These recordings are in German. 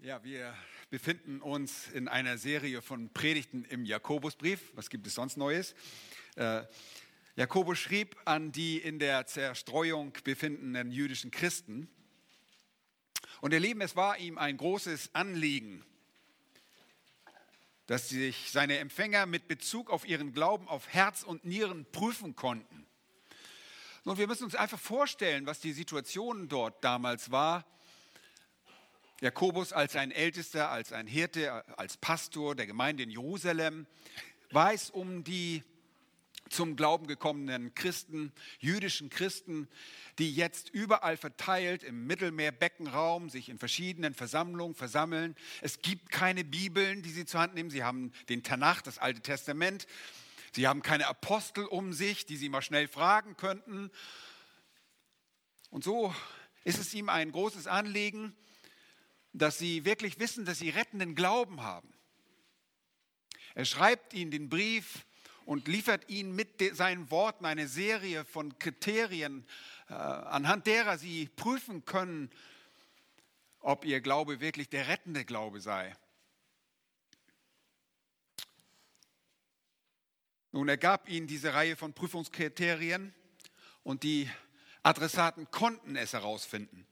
Ja, wir befinden uns in einer Serie von Predigten im Jakobusbrief. Was gibt es sonst Neues? Äh, Jakobus schrieb an die in der Zerstreuung befindenden jüdischen Christen. Und ihr Lieben, es war ihm ein großes Anliegen, dass sich seine Empfänger mit Bezug auf ihren Glauben auf Herz und Nieren prüfen konnten. Und wir müssen uns einfach vorstellen, was die Situation dort damals war Jakobus als ein Ältester, als ein Hirte, als Pastor der Gemeinde in Jerusalem weiß um die zum Glauben gekommenen Christen, jüdischen Christen, die jetzt überall verteilt im Mittelmeerbeckenraum sich in verschiedenen Versammlungen versammeln. Es gibt keine Bibeln, die sie zur Hand nehmen. Sie haben den Tanach, das Alte Testament. Sie haben keine Apostel um sich, die sie mal schnell fragen könnten. Und so ist es ihm ein großes Anliegen, dass sie wirklich wissen, dass sie rettenden Glauben haben. Er schreibt ihnen den Brief und liefert ihnen mit seinen Worten eine Serie von Kriterien, äh, anhand derer sie prüfen können, ob ihr Glaube wirklich der rettende Glaube sei. Nun, er gab ihnen diese Reihe von Prüfungskriterien und die Adressaten konnten es herausfinden,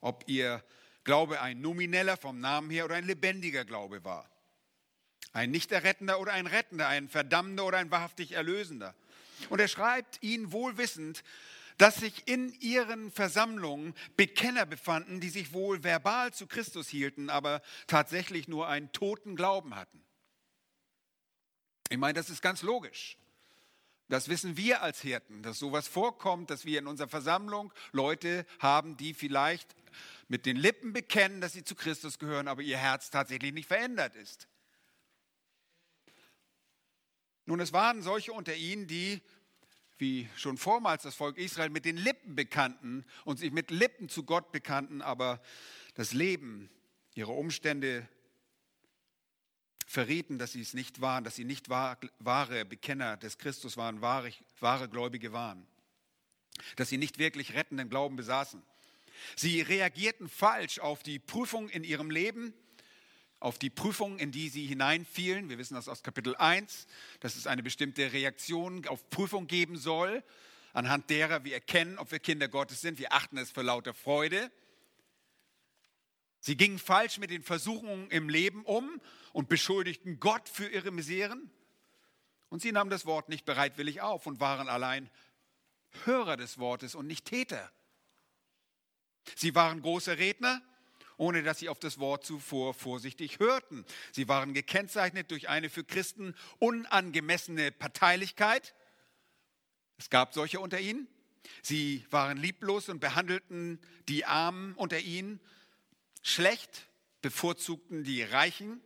ob ihr Glaube ein nomineller vom Namen her oder ein lebendiger Glaube war. Ein nicht errettender oder ein rettender, ein verdammender oder ein wahrhaftig erlösender. Und er schreibt ihnen wohlwissend, dass sich in ihren Versammlungen Bekenner befanden, die sich wohl verbal zu Christus hielten, aber tatsächlich nur einen toten Glauben hatten. Ich meine, das ist ganz logisch. Das wissen wir als Hirten, dass sowas vorkommt, dass wir in unserer Versammlung Leute haben, die vielleicht mit den Lippen bekennen, dass sie zu Christus gehören, aber ihr Herz tatsächlich nicht verändert ist. Nun, es waren solche unter ihnen, die, wie schon vormals das Volk Israel, mit den Lippen bekannten und sich mit Lippen zu Gott bekannten, aber das Leben, ihre Umstände verrieten, dass sie es nicht waren, dass sie nicht wahre Bekenner des Christus waren, wahre, wahre Gläubige waren, dass sie nicht wirklich rettenden Glauben besaßen. Sie reagierten falsch auf die Prüfung in ihrem Leben, auf die Prüfung, in die sie hineinfielen. Wir wissen das aus Kapitel 1, dass es eine bestimmte Reaktion auf Prüfung geben soll, anhand derer wir erkennen, ob wir Kinder Gottes sind. Wir achten es für lauter Freude. Sie gingen falsch mit den Versuchungen im Leben um und beschuldigten Gott für ihre Miseren. Und sie nahmen das Wort nicht bereitwillig auf und waren allein Hörer des Wortes und nicht Täter. Sie waren große Redner, ohne dass sie auf das Wort zuvor vorsichtig hörten. Sie waren gekennzeichnet durch eine für Christen unangemessene Parteilichkeit. Es gab solche unter ihnen. Sie waren lieblos und behandelten die Armen unter ihnen schlecht, bevorzugten die Reichen,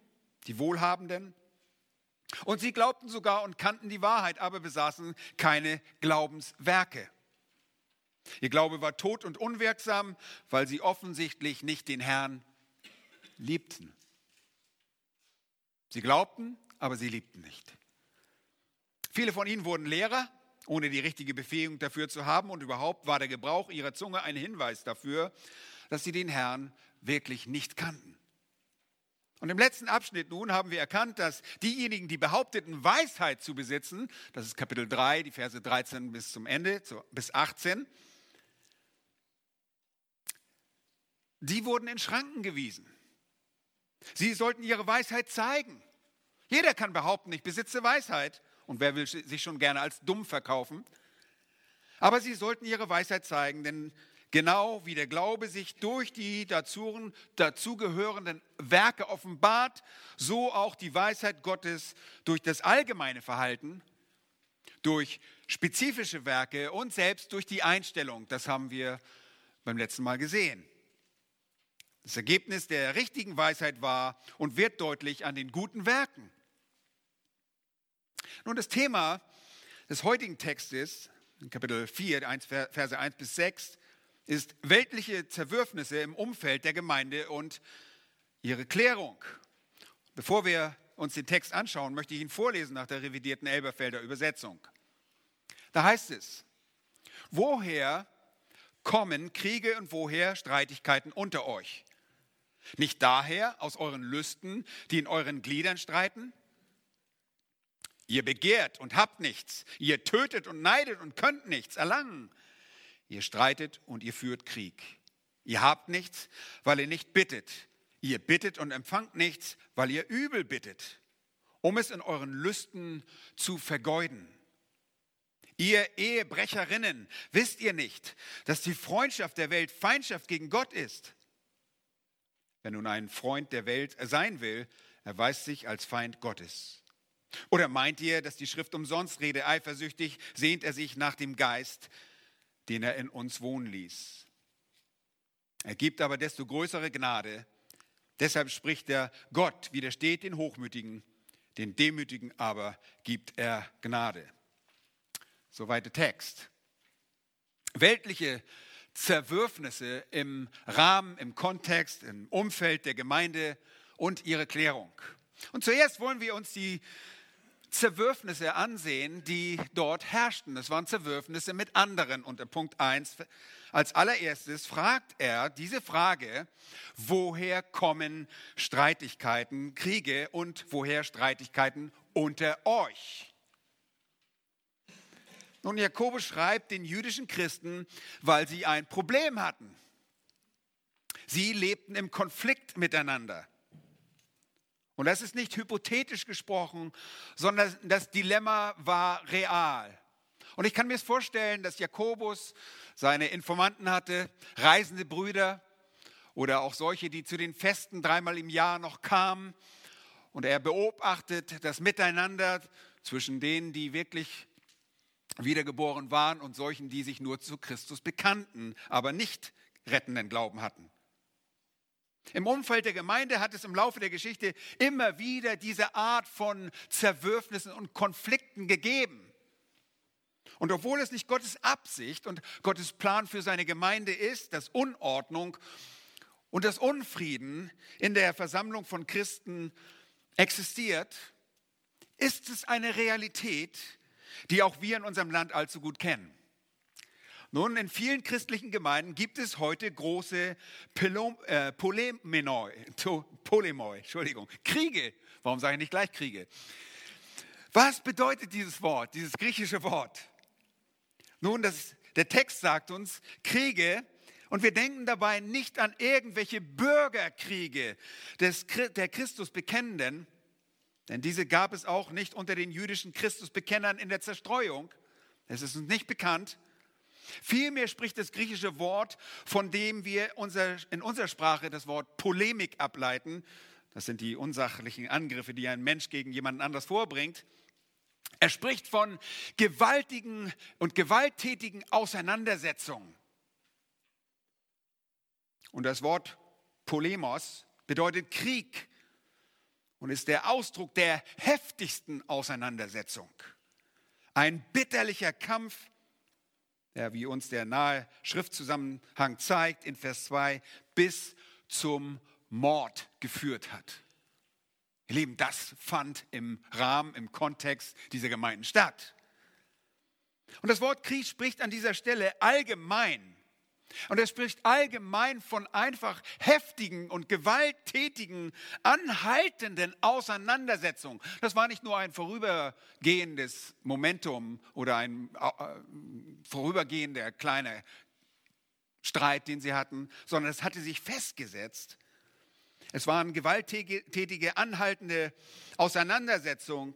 die Wohlhabenden. Und sie glaubten sogar und kannten die Wahrheit, aber besaßen keine Glaubenswerke. Ihr Glaube war tot und unwirksam, weil sie offensichtlich nicht den Herrn liebten. Sie glaubten, aber sie liebten nicht. Viele von ihnen wurden Lehrer, ohne die richtige Befähigung dafür zu haben. Und überhaupt war der Gebrauch ihrer Zunge ein Hinweis dafür, dass sie den Herrn wirklich nicht kannten. Und im letzten Abschnitt nun haben wir erkannt, dass diejenigen, die behaupteten, Weisheit zu besitzen, das ist Kapitel 3, die Verse 13 bis zum Ende, bis 18, die wurden in Schranken gewiesen. Sie sollten ihre Weisheit zeigen. Jeder kann behaupten, ich besitze Weisheit. Und wer will sich schon gerne als dumm verkaufen? Aber sie sollten ihre Weisheit zeigen, denn genau wie der Glaube sich durch die dazugehörenden Werke offenbart, so auch die Weisheit Gottes durch das allgemeine Verhalten, durch spezifische Werke und selbst durch die Einstellung. Das haben wir beim letzten Mal gesehen. Das Ergebnis der richtigen Weisheit war und wird deutlich an den guten Werken. Nun, das Thema des heutigen Textes, in Kapitel 4, Verse 1 bis 6, ist weltliche Zerwürfnisse im Umfeld der Gemeinde und ihre Klärung. Bevor wir uns den Text anschauen, möchte ich ihn vorlesen nach der revidierten Elberfelder Übersetzung. Da heißt es, woher kommen Kriege und woher Streitigkeiten unter euch? Nicht daher aus euren Lüsten, die in euren Gliedern streiten? Ihr begehrt und habt nichts. Ihr tötet und neidet und könnt nichts erlangen. Ihr streitet und ihr führt Krieg. Ihr habt nichts, weil ihr nicht bittet. Ihr bittet und empfangt nichts, weil ihr übel bittet, um es in euren Lüsten zu vergeuden. Ihr Ehebrecherinnen, wisst ihr nicht, dass die Freundschaft der Welt Feindschaft gegen Gott ist? Wer nun ein Freund der Welt sein will, erweist sich als Feind Gottes. Oder meint ihr, dass die Schrift umsonst rede, eifersüchtig sehnt er sich nach dem Geist, den er in uns wohnen ließ? Er gibt aber desto größere Gnade. Deshalb spricht er, Gott widersteht den Hochmütigen, den Demütigen aber gibt er Gnade. Soweit der Text. Weltliche Zerwürfnisse im Rahmen, im Kontext, im Umfeld der Gemeinde und ihre Klärung. Und zuerst wollen wir uns die Zerwürfnisse ansehen, die dort herrschten. Es waren Zerwürfnisse mit anderen. Unter Punkt 1 als allererstes fragt er diese Frage, woher kommen Streitigkeiten, Kriege und woher Streitigkeiten unter euch? Nun, Jakobus schreibt den jüdischen Christen, weil sie ein Problem hatten. Sie lebten im Konflikt miteinander. Und das ist nicht hypothetisch gesprochen, sondern das Dilemma war real. Und ich kann mir vorstellen, dass Jakobus seine Informanten hatte, reisende Brüder oder auch solche, die zu den Festen dreimal im Jahr noch kamen. Und er beobachtet das Miteinander zwischen denen, die wirklich wiedergeboren waren und solchen, die sich nur zu Christus bekannten, aber nicht rettenden Glauben hatten. Im Umfeld der Gemeinde hat es im Laufe der Geschichte immer wieder diese Art von Zerwürfnissen und Konflikten gegeben. Und obwohl es nicht Gottes Absicht und Gottes Plan für seine Gemeinde ist, dass Unordnung und das Unfrieden in der Versammlung von Christen existiert, ist es eine Realität, die auch wir in unserem Land allzu gut kennen. Nun, in vielen christlichen Gemeinden gibt es heute große äh, Polemoi, Entschuldigung, Kriege. Warum sage ich nicht gleich Kriege? Was bedeutet dieses Wort, dieses griechische Wort? Nun, das, der Text sagt uns Kriege und wir denken dabei nicht an irgendwelche Bürgerkriege des, der Christus Bekennenden, denn diese gab es auch nicht unter den jüdischen Christusbekennern in der Zerstreuung. Es ist uns nicht bekannt. Vielmehr spricht das griechische Wort, von dem wir unser, in unserer Sprache das Wort Polemik ableiten. Das sind die unsachlichen Angriffe, die ein Mensch gegen jemanden anders vorbringt. Er spricht von gewaltigen und gewalttätigen Auseinandersetzungen. Und das Wort Polemos bedeutet Krieg und ist der Ausdruck der heftigsten Auseinandersetzung. Ein bitterlicher Kampf, der, wie uns der nahe Schriftzusammenhang zeigt, in Vers 2 bis zum Mord geführt hat. Ihr Lieben, das fand im Rahmen, im Kontext dieser Gemeinden statt. Und das Wort Krieg spricht an dieser Stelle allgemein und er spricht allgemein von einfach heftigen und gewalttätigen, anhaltenden Auseinandersetzungen. Das war nicht nur ein vorübergehendes Momentum oder ein äh, vorübergehender kleiner Streit, den sie hatten, sondern es hatte sich festgesetzt. Es waren gewalttätige, anhaltende Auseinandersetzungen,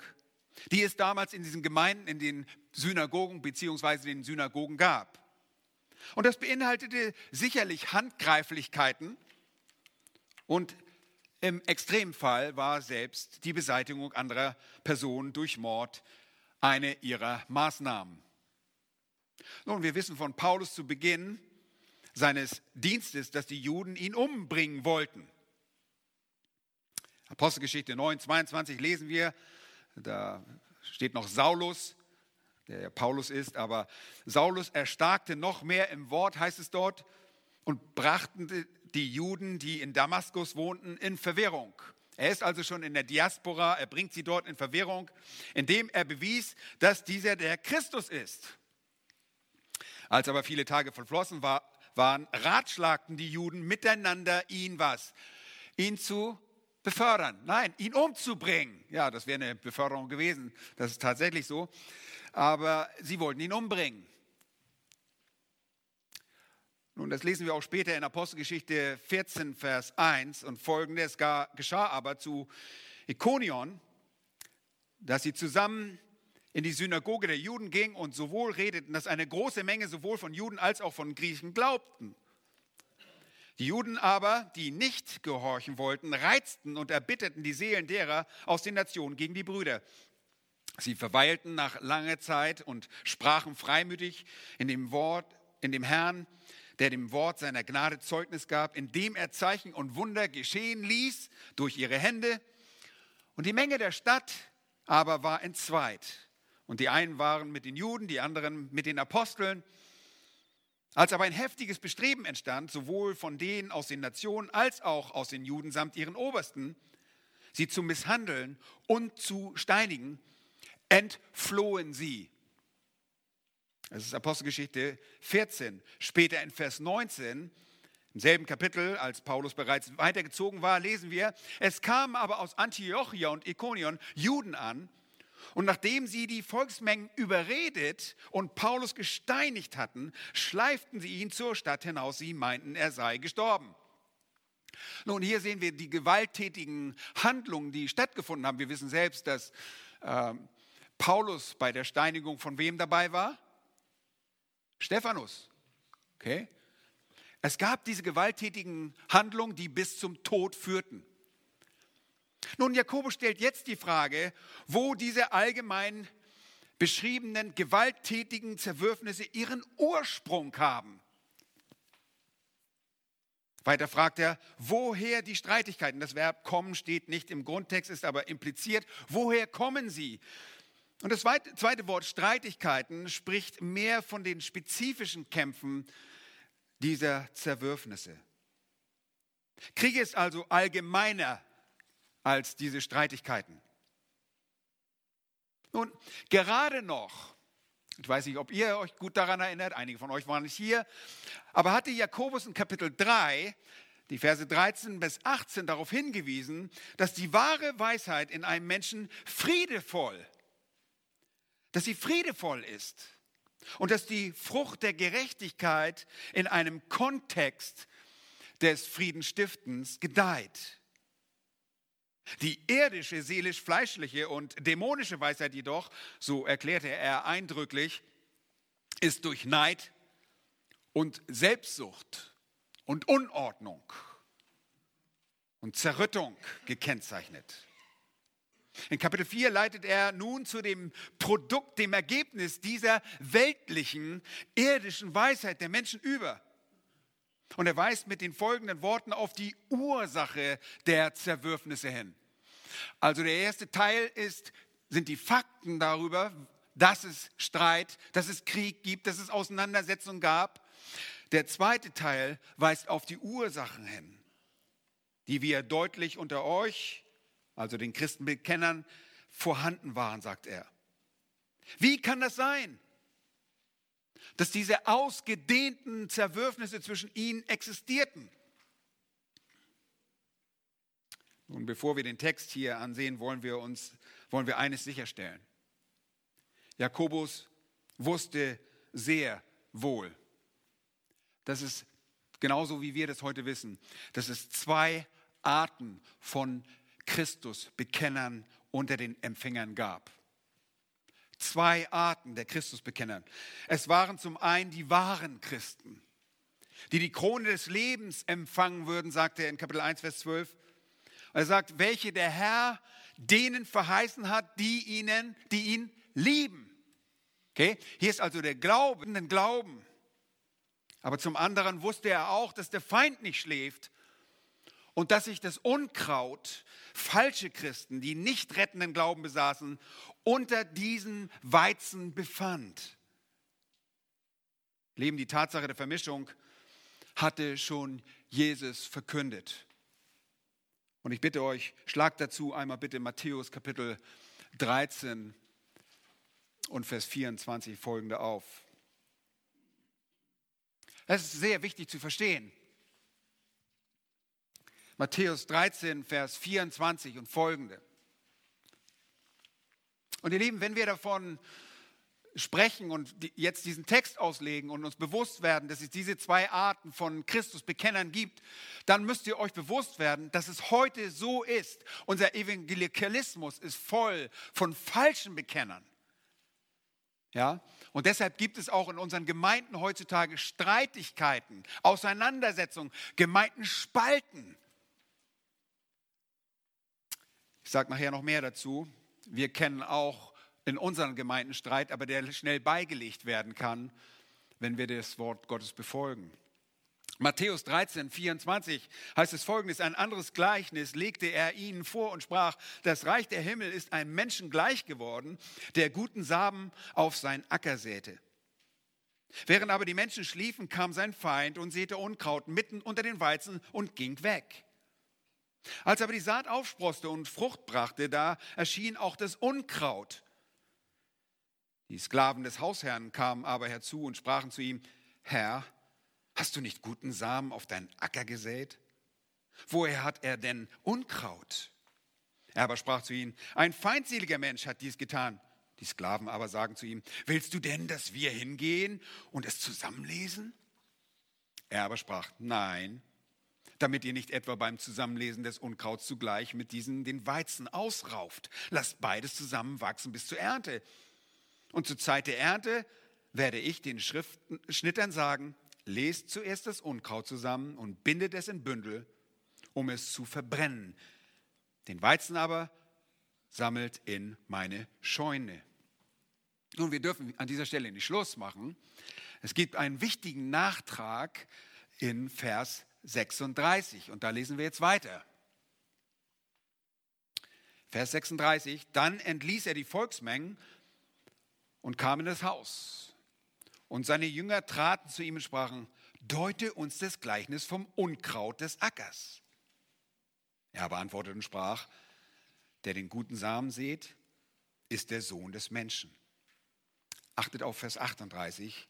die es damals in diesen Gemeinden, in den Synagogen beziehungsweise den Synagogen gab. Und das beinhaltete sicherlich Handgreiflichkeiten und im Extremfall war selbst die Beseitigung anderer Personen durch Mord eine ihrer Maßnahmen. Nun, wir wissen von Paulus zu Beginn seines Dienstes, dass die Juden ihn umbringen wollten. Apostelgeschichte 9, 22 lesen wir, da steht noch Saulus, der Paulus ist, aber Saulus erstarkte noch mehr im Wort, heißt es dort, und brachten die Juden, die in Damaskus wohnten, in Verwirrung. Er ist also schon in der Diaspora, er bringt sie dort in Verwirrung, indem er bewies, dass dieser der Christus ist. Als aber viele Tage verflossen war, waren, ratschlagten die Juden miteinander, ihn was? ihn zu befördern. Nein, ihn umzubringen. Ja, das wäre eine Beförderung gewesen. Das ist tatsächlich so. Aber sie wollten ihn umbringen. Nun, das lesen wir auch später in Apostelgeschichte 14, Vers 1 und folgendes. Es geschah aber zu Ikonion, dass sie zusammen in die Synagoge der Juden gingen und sowohl redeten, dass eine große Menge sowohl von Juden als auch von Griechen glaubten. Die Juden aber, die nicht gehorchen wollten, reizten und erbitteten die Seelen derer aus den Nationen gegen die Brüder. Sie verweilten nach langer Zeit und sprachen freimütig in dem Wort, in dem Herrn, der dem Wort seiner Gnade Zeugnis gab, indem er Zeichen und Wunder geschehen ließ durch ihre Hände. Und die Menge der Stadt aber war entzweit. Und die einen waren mit den Juden, die anderen mit den Aposteln. Als aber ein heftiges Bestreben entstand, sowohl von denen aus den Nationen als auch aus den Juden samt ihren Obersten, sie zu misshandeln und zu steinigen, entflohen sie. Das ist Apostelgeschichte 14. Später in Vers 19, im selben Kapitel, als Paulus bereits weitergezogen war, lesen wir, es kamen aber aus Antiochia und Ikonion Juden an, und nachdem sie die Volksmengen überredet und Paulus gesteinigt hatten, schleiften sie ihn zur Stadt hinaus. Sie meinten, er sei gestorben. Nun, hier sehen wir die gewalttätigen Handlungen, die stattgefunden haben. Wir wissen selbst, dass äh, Paulus bei der Steinigung von wem dabei war? Stephanus. Okay? Es gab diese gewalttätigen Handlungen, die bis zum Tod führten. Nun, Jakobus stellt jetzt die Frage, wo diese allgemein beschriebenen gewalttätigen Zerwürfnisse ihren Ursprung haben. Weiter fragt er, woher die Streitigkeiten? Das Verb kommen steht nicht im Grundtext, ist aber impliziert. Woher kommen sie? Und das zweite Wort Streitigkeiten spricht mehr von den spezifischen Kämpfen dieser Zerwürfnisse. Krieg ist also allgemeiner als diese Streitigkeiten. Nun, gerade noch, ich weiß nicht, ob ihr euch gut daran erinnert, einige von euch waren nicht hier, aber hatte Jakobus in Kapitel 3, die Verse 13 bis 18 darauf hingewiesen, dass die wahre Weisheit in einem Menschen friedevoll, dass sie friedevoll ist und dass die Frucht der Gerechtigkeit in einem Kontext des Friedenstiftens gedeiht. Die irdische, seelisch-fleischliche und dämonische Weisheit jedoch, so erklärte er eindrücklich, ist durch Neid und Selbstsucht und Unordnung und Zerrüttung gekennzeichnet. In Kapitel 4 leitet er nun zu dem Produkt, dem Ergebnis dieser weltlichen, irdischen Weisheit der Menschen über. Und er weist mit den folgenden Worten auf die Ursache der Zerwürfnisse hin. Also der erste Teil ist, sind die Fakten darüber, dass es Streit, dass es Krieg gibt, dass es Auseinandersetzungen gab. Der zweite Teil weist auf die Ursachen hin, die wir deutlich unter euch, also den Christenbekennern, vorhanden waren, sagt er. Wie kann das sein? dass diese ausgedehnten Zerwürfnisse zwischen ihnen existierten. Nun, bevor wir den Text hier ansehen, wollen wir uns, wollen wir eines sicherstellen. Jakobus wusste sehr wohl, dass es genauso wie wir das heute wissen, dass es zwei Arten von Christusbekennern unter den Empfängern gab zwei Arten der Christusbekenner. Es waren zum einen die wahren Christen, die die Krone des Lebens empfangen würden, sagt er in Kapitel 1, Vers 12. Er sagt, welche der Herr denen verheißen hat, die ihnen, die ihn lieben. Okay? Hier ist also der Glauben, den Glauben. Aber zum anderen wusste er auch, dass der Feind nicht schläft und dass sich das Unkraut, falsche Christen, die nicht rettenden Glauben besaßen, unter diesen Weizen befand. Leben die Tatsache der Vermischung hatte schon Jesus verkündet. Und ich bitte euch, schlagt dazu einmal bitte Matthäus Kapitel 13 und Vers 24 folgende auf. Es ist sehr wichtig zu verstehen. Matthäus 13, Vers 24 und folgende. Und ihr Lieben, wenn wir davon sprechen und jetzt diesen Text auslegen und uns bewusst werden, dass es diese zwei Arten von Christusbekennern gibt, dann müsst ihr euch bewusst werden, dass es heute so ist. Unser Evangelikalismus ist voll von falschen Bekennern. Ja? Und deshalb gibt es auch in unseren Gemeinden heutzutage Streitigkeiten, Auseinandersetzungen, Gemeindenspalten. Ich sage nachher noch mehr dazu. Wir kennen auch in unseren Gemeinden Streit, aber der schnell beigelegt werden kann, wenn wir das Wort Gottes befolgen. Matthäus 13, 24 heißt es folgendes, ein anderes Gleichnis legte er ihnen vor und sprach, das Reich der Himmel ist einem Menschen gleich geworden, der guten Samen auf sein Acker säte. Während aber die Menschen schliefen, kam sein Feind und säte Unkraut mitten unter den Weizen und ging weg. Als aber die Saat aufsproste und Frucht brachte, da erschien auch das Unkraut die Sklaven des Hausherrn kamen aber herzu und sprachen zu ihm, Herr, hast du nicht guten Samen auf deinen Acker gesät? Woher hat er denn Unkraut? Er aber sprach zu ihnen, ein feindseliger Mensch hat dies getan. Die Sklaven aber sagen zu ihm, willst du denn, dass wir hingehen und es zusammenlesen? Er aber sprach, nein, damit ihr nicht etwa beim Zusammenlesen des Unkrauts zugleich mit diesen den Weizen ausrauft. Lasst beides zusammen wachsen bis zur Ernte. Und zur Zeit der Ernte werde ich den Schriften, Schnittern sagen, lest zuerst das Unkraut zusammen und bindet es in Bündel, um es zu verbrennen. Den Weizen aber sammelt in meine Scheune. Nun, wir dürfen an dieser Stelle nicht Schluss machen. Es gibt einen wichtigen Nachtrag in Vers 36 und da lesen wir jetzt weiter. Vers 36, dann entließ er die Volksmengen und kam in das Haus. Und seine Jünger traten zu ihm und sprachen, deute uns das Gleichnis vom Unkraut des Ackers. Er beantwortete und sprach, der den guten Samen sät, ist der Sohn des Menschen. Achtet auf Vers 38,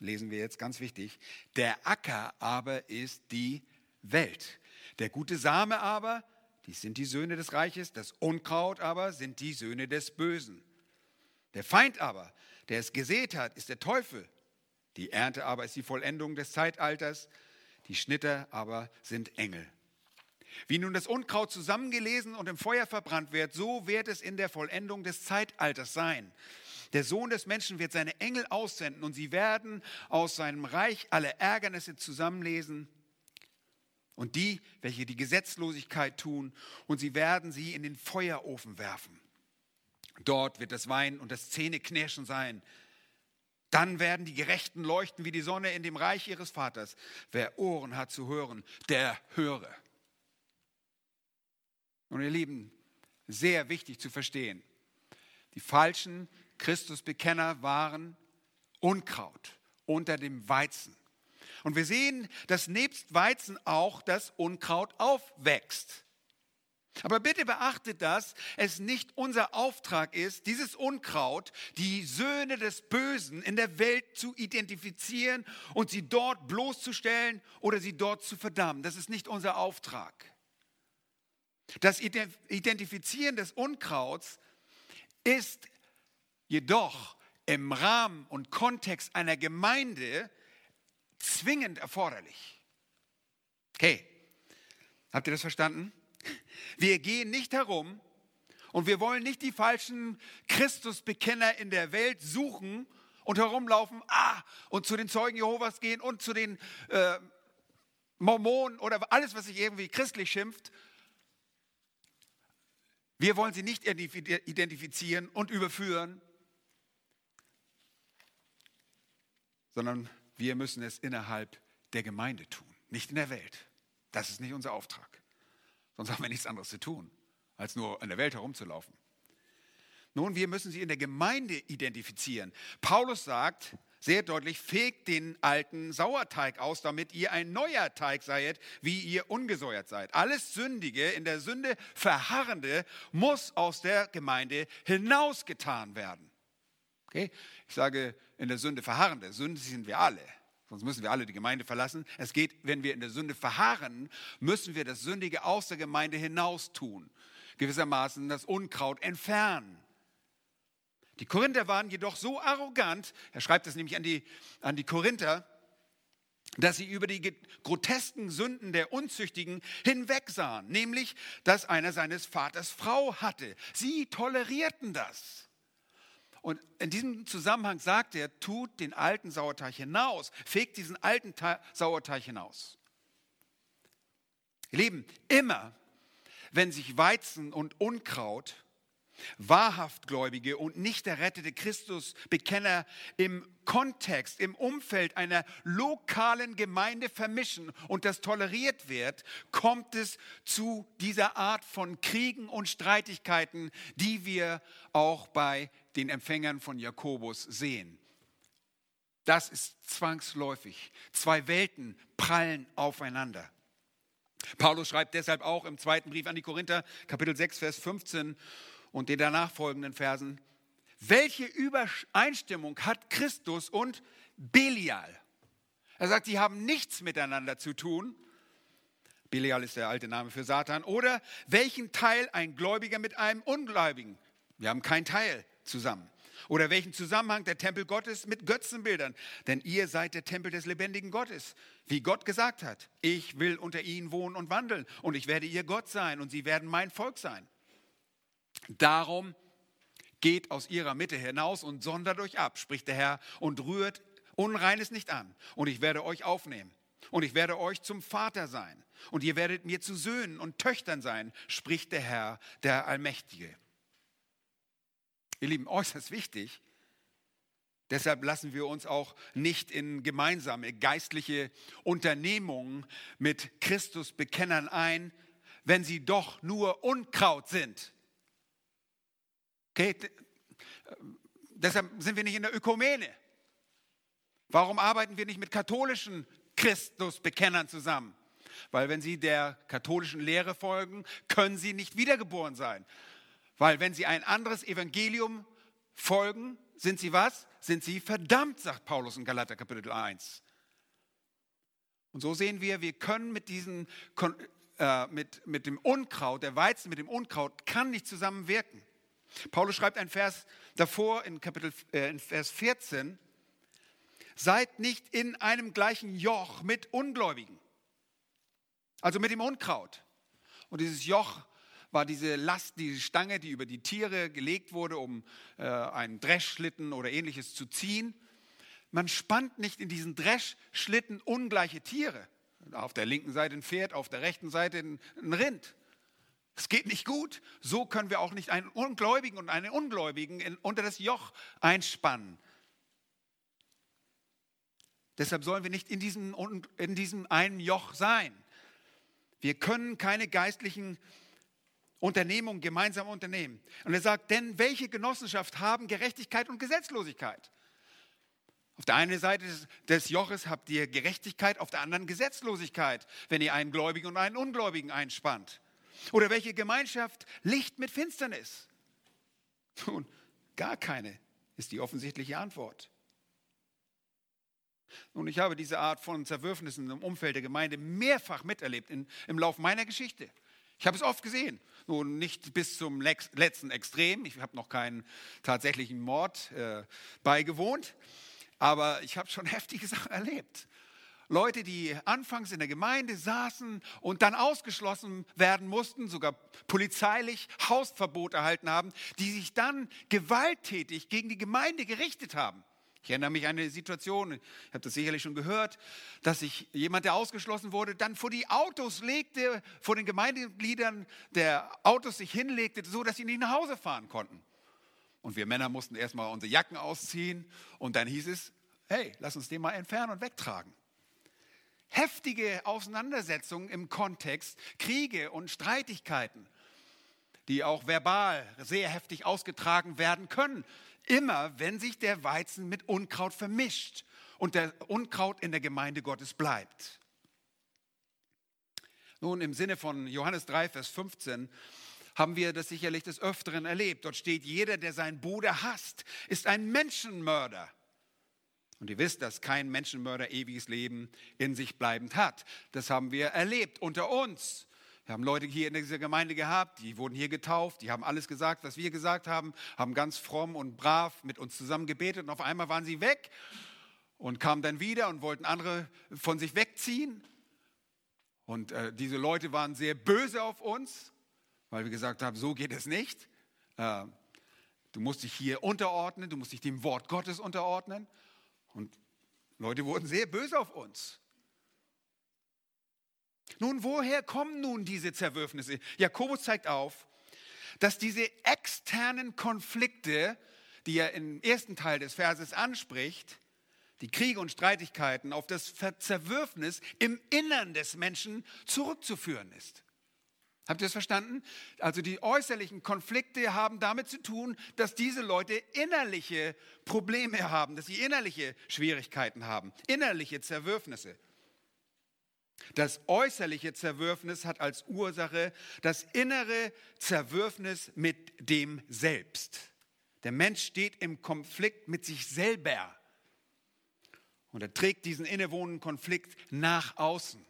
lesen wir jetzt ganz wichtig. Der Acker aber ist die Welt. Der gute Same aber, dies sind die Söhne des Reiches, das Unkraut aber sind die Söhne des Bösen. Der Feind aber, der es gesät hat, ist der Teufel. Die Ernte aber ist die Vollendung des Zeitalters. Die Schnitter aber sind Engel. Wie nun das Unkraut zusammengelesen und im Feuer verbrannt wird, so wird es in der Vollendung des Zeitalters sein. Der Sohn des Menschen wird seine Engel aussenden und sie werden aus seinem Reich alle Ärgernisse zusammenlesen und die, welche die Gesetzlosigkeit tun, und sie werden sie in den Feuerofen werfen. Dort wird das Weinen und das Zähneknirschen sein. Dann werden die Gerechten leuchten wie die Sonne in dem Reich ihres Vaters. Wer Ohren hat zu hören, der höre. Und ihr Lieben, sehr wichtig zu verstehen, die falschen Christusbekenner waren Unkraut unter dem Weizen. Und wir sehen, dass nebst Weizen auch das Unkraut aufwächst. Aber bitte beachtet, dass es nicht unser Auftrag ist, dieses Unkraut, die Söhne des Bösen in der Welt zu identifizieren und sie dort bloßzustellen oder sie dort zu verdammen. Das ist nicht unser Auftrag. Das Identifizieren des Unkrauts ist jedoch im Rahmen und Kontext einer Gemeinde zwingend erforderlich. Okay, habt ihr das verstanden? Wir gehen nicht herum und wir wollen nicht die falschen Christusbekenner in der Welt suchen und herumlaufen ah, und zu den Zeugen Jehovas gehen und zu den äh, Mormonen oder alles, was sich irgendwie christlich schimpft. Wir wollen sie nicht identifizieren und überführen, sondern wir müssen es innerhalb der Gemeinde tun, nicht in der Welt. Das ist nicht unser Auftrag. Sonst haben wir nichts anderes zu tun, als nur in der Welt herumzulaufen. Nun, wir müssen sie in der Gemeinde identifizieren. Paulus sagt sehr deutlich, fegt den alten Sauerteig aus, damit ihr ein neuer Teig seid, wie ihr ungesäuert seid. Alles Sündige, in der Sünde Verharrende, muss aus der Gemeinde hinausgetan werden. Okay? Ich sage in der Sünde Verharrende, Sünde sind wir alle. sonst müssen wir alle die Gemeinde verlassen. Es geht, wenn wir in der Sünde verharren, müssen wir das Sündige aus der Gemeinde hinaus tun. Gewissermaßen das Unkraut entfernen. Die Korinther waren jedoch so arrogant, er schreibt es nämlich an die, an die Korinther, dass sie über die grotesken Sünden der Unzüchtigen hinwegsahen, nämlich, dass einer seines Vaters Frau hatte. Sie tolerierten das. Und in diesem Zusammenhang sagt er, tut den alten Sauerteig hinaus, fegt diesen alten Sauerteig hinaus. Ihr Lieben, immer wenn sich Weizen und Unkraut Wahrhaftgläubige und nicht errettete Christusbekenner im Kontext, im Umfeld einer lokalen Gemeinde vermischen und das toleriert wird, kommt es zu dieser Art von Kriegen und Streitigkeiten, die wir auch bei den Empfängern von Jakobus sehen. Das ist zwangsläufig. Zwei Welten prallen aufeinander. Paulus schreibt deshalb auch im zweiten Brief an die Korinther, Kapitel 6, Vers 15, und den danach folgenden Versen. Welche Übereinstimmung hat Christus und Belial? Er sagt, sie haben nichts miteinander zu tun. Belial ist der alte Name für Satan. Oder welchen Teil ein Gläubiger mit einem Ungläubigen? Wir haben keinen Teil zusammen. Oder welchen Zusammenhang der Tempel Gottes mit Götzenbildern? Denn ihr seid der Tempel des lebendigen Gottes. Wie Gott gesagt hat, ich will unter ihnen wohnen und wandeln und ich werde ihr Gott sein und sie werden mein Volk sein. Darum geht aus ihrer Mitte hinaus und sondert euch ab, spricht der Herr, und rührt Unreines nicht an. Und ich werde euch aufnehmen. Und ich werde euch zum Vater sein. Und ihr werdet mir zu Söhnen und Töchtern sein, spricht der Herr, der Allmächtige. Ihr Lieben, äußerst wichtig. Deshalb lassen wir uns auch nicht in gemeinsame geistliche Unternehmungen mit Christusbekennern ein, wenn sie doch nur Unkraut sind. Okay? Deshalb sind wir nicht in der Ökumene. Warum arbeiten wir nicht mit katholischen Christusbekennern zusammen? Weil wenn sie der katholischen Lehre folgen, können sie nicht wiedergeboren sein. Weil wenn sie ein anderes Evangelium folgen, sind sie was? Sind sie verdammt, sagt Paulus in Galater Kapitel 1. Und so sehen wir, wir können mit diesem, äh, mit, mit dem Unkraut, der Weizen mit dem Unkraut kann nicht zusammenwirken. Paulus schreibt ein Vers davor in Kapitel äh, in Vers 14, seid nicht in einem gleichen Joch mit Ungläubigen, also mit dem Unkraut. Und dieses Joch war diese Last, diese Stange, die über die Tiere gelegt wurde, um äh, einen Dreschschlitten oder ähnliches zu ziehen. Man spannt nicht in diesen Dreschschlitten ungleiche Tiere. Auf der linken Seite ein Pferd, auf der rechten Seite ein Rind. Es geht nicht gut. So können wir auch nicht einen Ungläubigen und einen Ungläubigen in, unter das Joch einspannen. Deshalb sollen wir nicht in diesem, in diesem einen Joch sein. Wir können keine geistlichen Unternehmungen gemeinsam unternehmen. Und er sagt, denn welche Genossenschaft haben Gerechtigkeit und Gesetzlosigkeit? Auf der einen Seite des Joches habt ihr Gerechtigkeit, auf der anderen Gesetzlosigkeit, wenn ihr einen Gläubigen und einen Ungläubigen einspannt. Oder welche Gemeinschaft Licht mit Finsternis? Nun, gar keine ist die offensichtliche Antwort. Nun, ich habe diese Art von Zerwürfnissen im Umfeld der Gemeinde mehrfach miterlebt in, im Lauf meiner Geschichte. Ich habe es oft gesehen. Nun, nicht bis zum letzten Extrem. Ich habe noch keinen tatsächlichen Mord äh, beigewohnt. Aber ich habe schon heftige Sachen erlebt. Leute, die anfangs in der Gemeinde saßen und dann ausgeschlossen werden mussten, sogar polizeilich Hausverbot erhalten haben, die sich dann gewalttätig gegen die Gemeinde gerichtet haben. Ich erinnere mich an eine Situation, ich habe das sicherlich schon gehört, dass sich jemand, der ausgeschlossen wurde, dann vor die Autos legte, vor den Gemeindegliedern der Autos sich hinlegte, so dass sie nicht nach Hause fahren konnten. Und wir Männer mussten erstmal unsere Jacken ausziehen und dann hieß es, hey, lass uns den mal entfernen und wegtragen heftige Auseinandersetzungen im Kontext, Kriege und Streitigkeiten, die auch verbal sehr heftig ausgetragen werden können. Immer wenn sich der Weizen mit Unkraut vermischt und der Unkraut in der Gemeinde Gottes bleibt. Nun, im Sinne von Johannes 3, Vers 15 haben wir das sicherlich des Öfteren erlebt. Dort steht, jeder, der seinen Bruder hasst, ist ein Menschenmörder. Und ihr wisst, dass kein Menschenmörder ewiges Leben in sich bleibend hat. Das haben wir erlebt unter uns. Wir haben Leute hier in dieser Gemeinde gehabt, die wurden hier getauft, die haben alles gesagt, was wir gesagt haben, haben ganz fromm und brav mit uns zusammen gebetet und auf einmal waren sie weg und kamen dann wieder und wollten andere von sich wegziehen. Und äh, diese Leute waren sehr böse auf uns, weil wir gesagt haben, so geht es nicht. Äh, du musst dich hier unterordnen, du musst dich dem Wort Gottes unterordnen. Und Leute wurden sehr böse auf uns. Nun, woher kommen nun diese Zerwürfnisse? Jakobus zeigt auf, dass diese externen Konflikte, die er im ersten Teil des Verses anspricht, die Kriege und Streitigkeiten auf das Zerwürfnis im Innern des Menschen zurückzuführen ist. Habt ihr das verstanden? Also die äußerlichen Konflikte haben damit zu tun, dass diese Leute innerliche Probleme haben, dass sie innerliche Schwierigkeiten haben, innerliche Zerwürfnisse. Das äußerliche Zerwürfnis hat als Ursache das innere Zerwürfnis mit dem Selbst. Der Mensch steht im Konflikt mit sich selber. Und er trägt diesen innewohnenden Konflikt nach außen.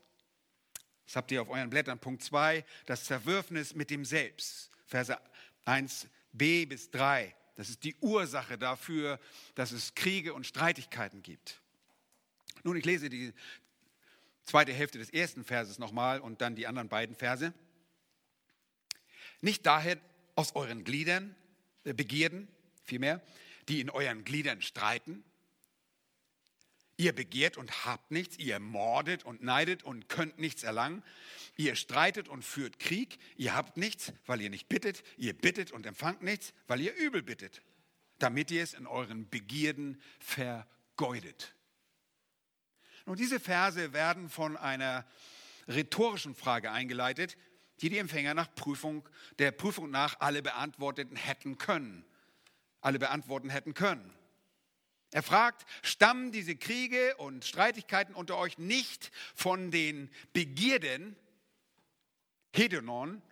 Das habt ihr auf euren Blättern. Punkt 2, das Zerwürfnis mit dem Selbst. Verse 1b bis 3. Das ist die Ursache dafür, dass es Kriege und Streitigkeiten gibt. Nun, ich lese die zweite Hälfte des ersten Verses nochmal und dann die anderen beiden Verse. Nicht daher aus euren Gliedern äh, Begierden, vielmehr, die in euren Gliedern streiten, Ihr begehrt und habt nichts, ihr mordet und neidet und könnt nichts erlangen. Ihr streitet und führt Krieg, ihr habt nichts, weil ihr nicht bittet, ihr bittet und empfangt nichts, weil ihr übel bittet, damit ihr es in euren Begierden vergeudet. Und diese Verse werden von einer rhetorischen Frage eingeleitet, die die Empfänger nach Prüfung, der Prüfung nach alle beantworteten hätten können. Alle beantworten hätten können. Er fragt, stammen diese Kriege und Streitigkeiten unter euch nicht von den Begierden, Hedonon,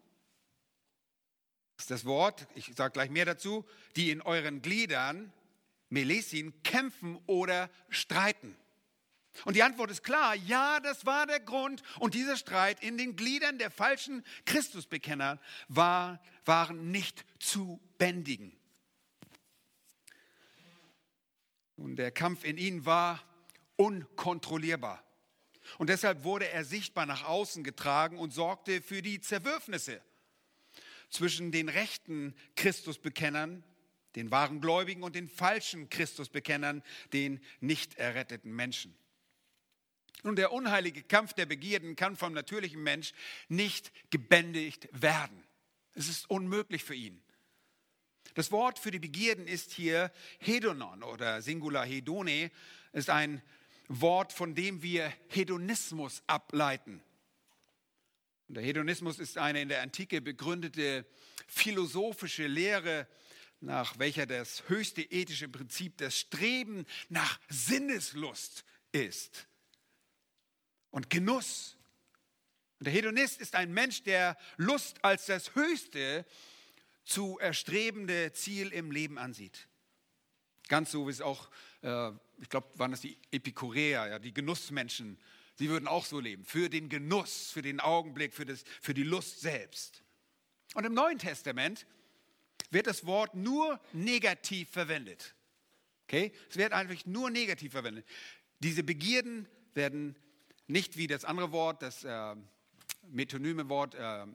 ist das Wort, ich sage gleich mehr dazu, die in euren Gliedern, Melesin, kämpfen oder streiten. Und die Antwort ist klar, ja, das war der Grund. Und dieser Streit in den Gliedern der falschen Christusbekenner war, waren nicht zu bändigen. Und der Kampf in ihnen war unkontrollierbar. Und deshalb wurde er sichtbar nach außen getragen und sorgte für die Zerwürfnisse zwischen den rechten Christusbekennern, den wahren Gläubigen und den falschen Christusbekennern, den nicht erretteten Menschen. Nun, der unheilige Kampf der Begierden kann vom natürlichen Mensch nicht gebändigt werden. Es ist unmöglich für ihn. Das Wort für die Begierden ist hier Hedonon oder Singular Hedone, ist ein Wort, von dem wir Hedonismus ableiten. Und der Hedonismus ist eine in der Antike begründete philosophische Lehre, nach welcher das höchste ethische Prinzip das Streben nach Sinneslust ist und Genuss. Und der Hedonist ist ein Mensch, der Lust als das höchste zu erstrebende Ziel im Leben ansieht. Ganz so wie es auch, äh, ich glaube, waren das die Epikureer, ja, die Genussmenschen, sie würden auch so leben, für den Genuss, für den Augenblick, für, das, für die Lust selbst. Und im Neuen Testament wird das Wort nur negativ verwendet. Okay? Es wird einfach nur negativ verwendet. Diese Begierden werden nicht wie das andere Wort, das äh, metonyme Wort äh, äh,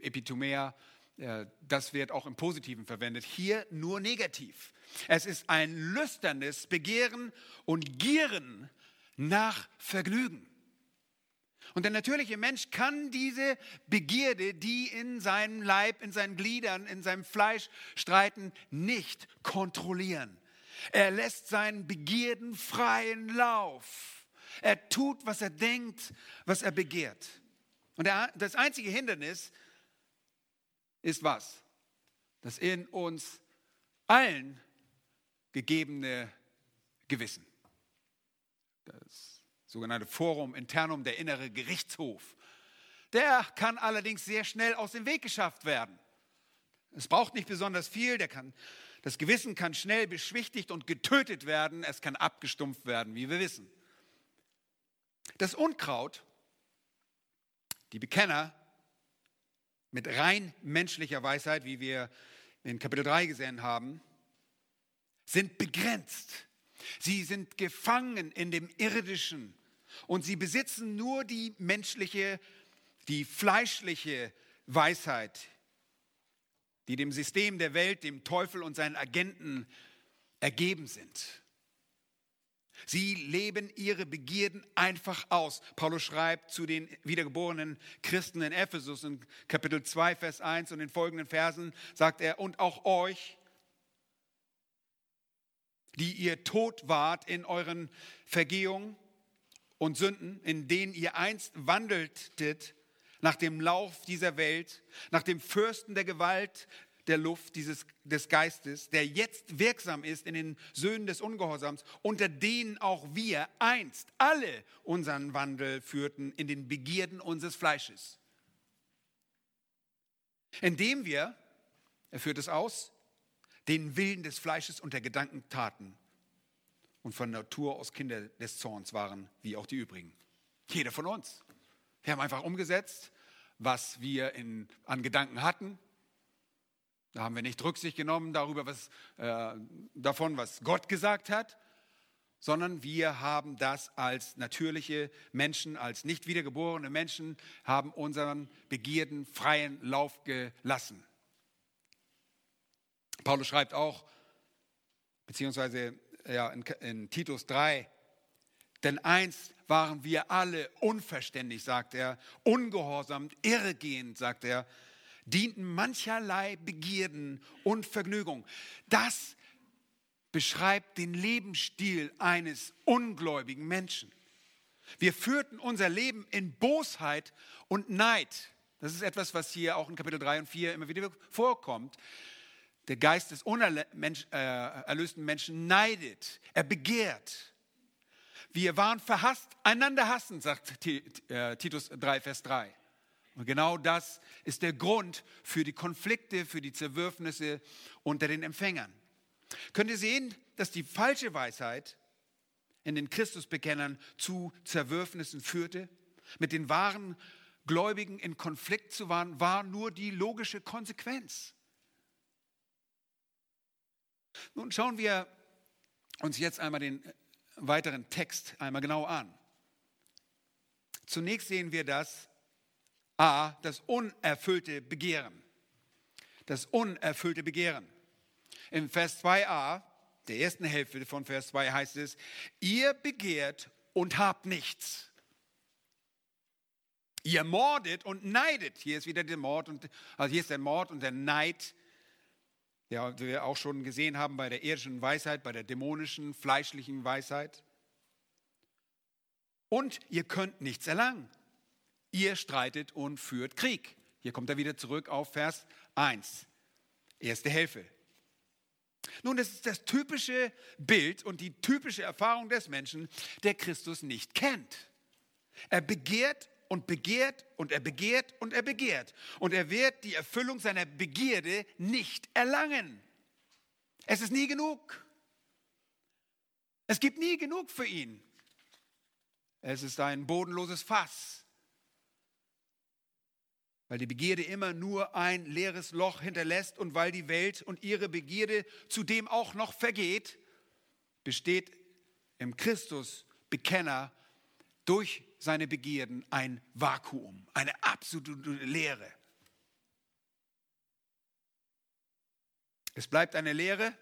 Epitomea, das wird auch im Positiven verwendet. Hier nur negativ. Es ist ein lüsternes Begehren und Gieren nach Vergnügen. Und der natürliche Mensch kann diese Begierde, die in seinem Leib, in seinen Gliedern, in seinem Fleisch streiten, nicht kontrollieren. Er lässt seinen Begierden freien Lauf. Er tut, was er denkt, was er begehrt. Und das einzige Hindernis ist was? Das in uns allen gegebene Gewissen. Das sogenannte Forum internum, der innere Gerichtshof. Der kann allerdings sehr schnell aus dem Weg geschafft werden. Es braucht nicht besonders viel. Der kann, das Gewissen kann schnell beschwichtigt und getötet werden. Es kann abgestumpft werden, wie wir wissen. Das Unkraut, die Bekenner mit rein menschlicher Weisheit, wie wir in Kapitel 3 gesehen haben, sind begrenzt. Sie sind gefangen in dem Irdischen und sie besitzen nur die menschliche, die fleischliche Weisheit, die dem System der Welt, dem Teufel und seinen Agenten ergeben sind. Sie leben ihre Begierden einfach aus. Paulus schreibt zu den wiedergeborenen Christen in Ephesus in Kapitel 2, Vers 1 und in folgenden Versen sagt er, und auch euch, die ihr tot wart in euren Vergehungen und Sünden, in denen ihr einst wandeltet nach dem Lauf dieser Welt, nach dem Fürsten der Gewalt der Luft dieses, des Geistes, der jetzt wirksam ist in den Söhnen des Ungehorsams, unter denen auch wir einst alle unseren Wandel führten in den Begierden unseres Fleisches. Indem wir, er führt es aus, den Willen des Fleisches und der Gedanken taten und von Natur aus Kinder des Zorns waren, wie auch die übrigen. Jeder von uns. Wir haben einfach umgesetzt, was wir in, an Gedanken hatten, da haben wir nicht Rücksicht genommen darüber, was, äh, davon, was Gott gesagt hat, sondern wir haben das als natürliche Menschen, als nicht wiedergeborene Menschen, haben unseren Begierden freien Lauf gelassen. Paulus schreibt auch, beziehungsweise ja, in, in Titus 3, denn einst waren wir alle unverständig, sagt er, ungehorsam, irregehend, sagt er, dienten mancherlei Begierden und Vergnügungen. Das beschreibt den Lebensstil eines ungläubigen Menschen. Wir führten unser Leben in Bosheit und Neid. Das ist etwas, was hier auch in Kapitel 3 und 4 immer wieder vorkommt. Der Geist des unerlösten Menschen neidet, er begehrt. Wir waren verhasst, einander hassen, sagt äh, Titus 3, Vers 3. Und genau das ist der Grund für die Konflikte, für die Zerwürfnisse unter den Empfängern. Könnt ihr sehen, dass die falsche Weisheit in den Christusbekennern zu Zerwürfnissen führte? Mit den wahren Gläubigen in Konflikt zu waren, war nur die logische Konsequenz. Nun schauen wir uns jetzt einmal den weiteren Text einmal genau an. Zunächst sehen wir das, A, das unerfüllte Begehren. Das unerfüllte Begehren. Im Vers 2a, der ersten Hälfte von Vers 2 heißt es, ihr begehrt und habt nichts. Ihr mordet und neidet. Hier ist wieder der Mord und also hier ist der Mord und der Neid, der wir auch schon gesehen haben bei der irdischen Weisheit, bei der dämonischen, fleischlichen Weisheit. Und ihr könnt nichts erlangen. Ihr streitet und führt Krieg. Hier kommt er wieder zurück auf Vers 1. Erste Hälfte. Nun, das ist das typische Bild und die typische Erfahrung des Menschen, der Christus nicht kennt. Er begehrt und begehrt und er begehrt und er begehrt. Und er wird die Erfüllung seiner Begierde nicht erlangen. Es ist nie genug. Es gibt nie genug für ihn. Es ist ein bodenloses Fass weil die Begierde immer nur ein leeres Loch hinterlässt und weil die Welt und ihre Begierde zudem auch noch vergeht, besteht im Christus Bekenner durch seine Begierden ein Vakuum, eine absolute Leere. Es bleibt eine Leere,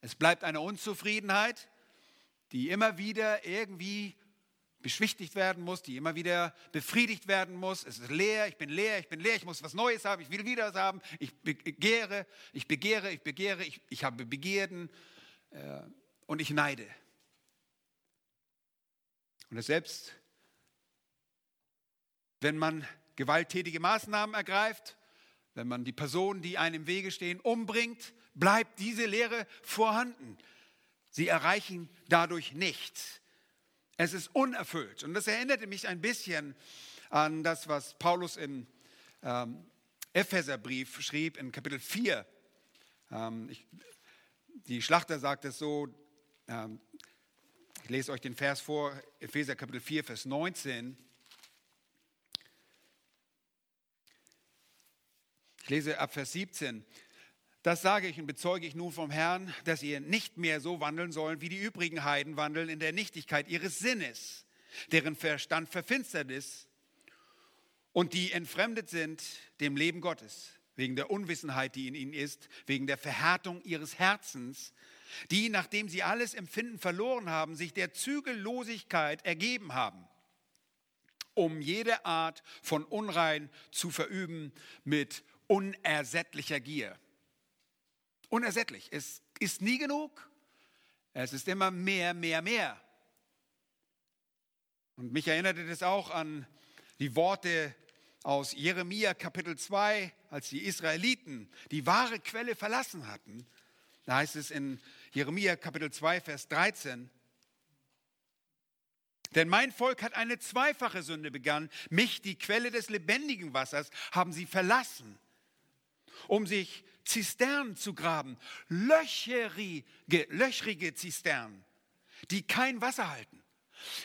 es bleibt eine Unzufriedenheit, die immer wieder irgendwie beschwichtigt werden muss, die immer wieder befriedigt werden muss. Es ist leer, ich bin leer, ich bin leer, ich muss was Neues haben, ich will wieder was haben. Ich begehre, ich begehre, ich begehre, ich, ich habe Begierden äh, und ich neide. Und selbst, wenn man gewalttätige Maßnahmen ergreift, wenn man die Personen, die einem im Wege stehen, umbringt, bleibt diese Lehre vorhanden. Sie erreichen dadurch nichts. Es ist unerfüllt. Und das erinnerte mich ein bisschen an das, was Paulus in ähm, Epheserbrief schrieb in Kapitel 4, ähm, ich, die Schlachter sagt es so, ähm, ich lese euch den Vers vor, Epheser Kapitel 4, Vers 19. Ich lese ab Vers 17. Das sage ich und bezeuge ich nun vom Herrn, dass ihr nicht mehr so wandeln sollen, wie die übrigen Heiden wandeln in der Nichtigkeit ihres Sinnes, deren Verstand verfinstert ist und die entfremdet sind dem Leben Gottes, wegen der Unwissenheit, die in ihnen ist, wegen der Verhärtung ihres Herzens, die, nachdem sie alles Empfinden verloren haben, sich der Zügellosigkeit ergeben haben, um jede Art von Unrein zu verüben mit unersättlicher Gier. Unersättlich. Es ist nie genug. Es ist immer mehr, mehr, mehr. Und mich erinnerte das auch an die Worte aus Jeremia Kapitel 2, als die Israeliten die wahre Quelle verlassen hatten. Da heißt es in Jeremia Kapitel 2, Vers 13, denn mein Volk hat eine zweifache Sünde begangen. Mich, die Quelle des lebendigen Wassers, haben sie verlassen, um sich Zisternen zu graben, löcherige, löchrige Zisternen, die kein Wasser halten.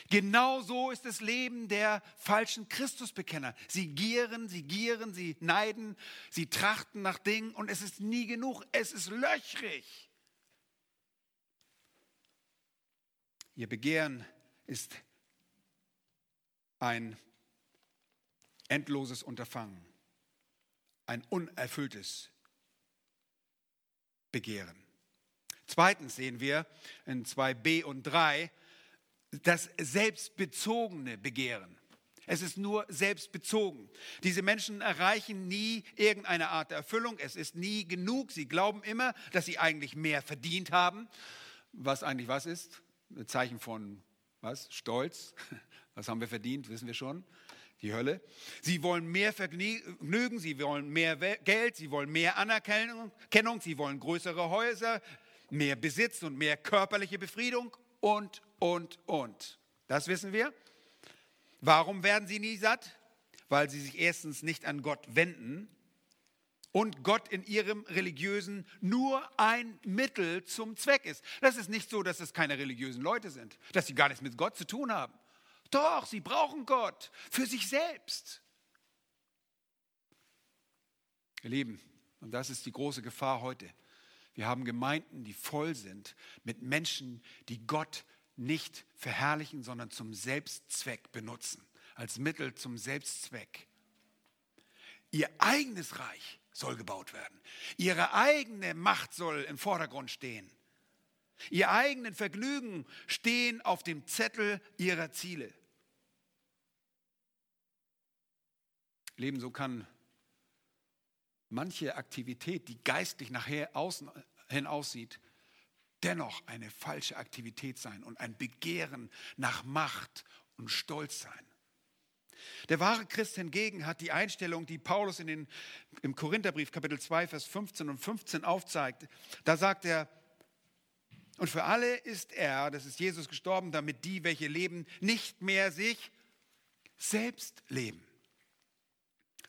Genau so ist das Leben der falschen Christusbekenner. Sie gieren, sie gieren, sie neiden, sie trachten nach Dingen und es ist nie genug. Es ist löchrig. Ihr Begehren ist ein endloses Unterfangen, ein unerfülltes Begehren. Zweitens sehen wir in 2b und 3, das selbstbezogene Begehren. Es ist nur selbstbezogen. Diese Menschen erreichen nie irgendeine Art der Erfüllung. Es ist nie genug. Sie glauben immer, dass sie eigentlich mehr verdient haben. Was eigentlich was ist? Ein Zeichen von was? Stolz. Was haben wir verdient? Wissen wir schon. Die Hölle. Sie wollen mehr Vergnügen, sie wollen mehr Geld, sie wollen mehr Anerkennung, sie wollen größere Häuser, mehr Besitz und mehr körperliche Befriedung und, und, und. Das wissen wir. Warum werden sie nie satt? Weil sie sich erstens nicht an Gott wenden und Gott in ihrem religiösen nur ein Mittel zum Zweck ist. Das ist nicht so, dass es keine religiösen Leute sind, dass sie gar nichts mit Gott zu tun haben. Doch, sie brauchen Gott für sich selbst. Ihr Lieben, und das ist die große Gefahr heute. Wir haben Gemeinden, die voll sind mit Menschen, die Gott nicht verherrlichen, sondern zum Selbstzweck benutzen, als Mittel zum Selbstzweck. Ihr eigenes Reich soll gebaut werden. Ihre eigene Macht soll im Vordergrund stehen. Ihr eigenen Vergnügen stehen auf dem Zettel ihrer Ziele. Leben, so kann manche Aktivität, die geistlich nachher außen hin aussieht, dennoch eine falsche Aktivität sein und ein Begehren nach Macht und Stolz sein. Der wahre Christ hingegen hat die Einstellung, die Paulus in den, im Korintherbrief Kapitel 2, Vers 15 und 15 aufzeigt. Da sagt er, und für alle ist er, das ist Jesus gestorben, damit die, welche leben, nicht mehr sich selbst leben,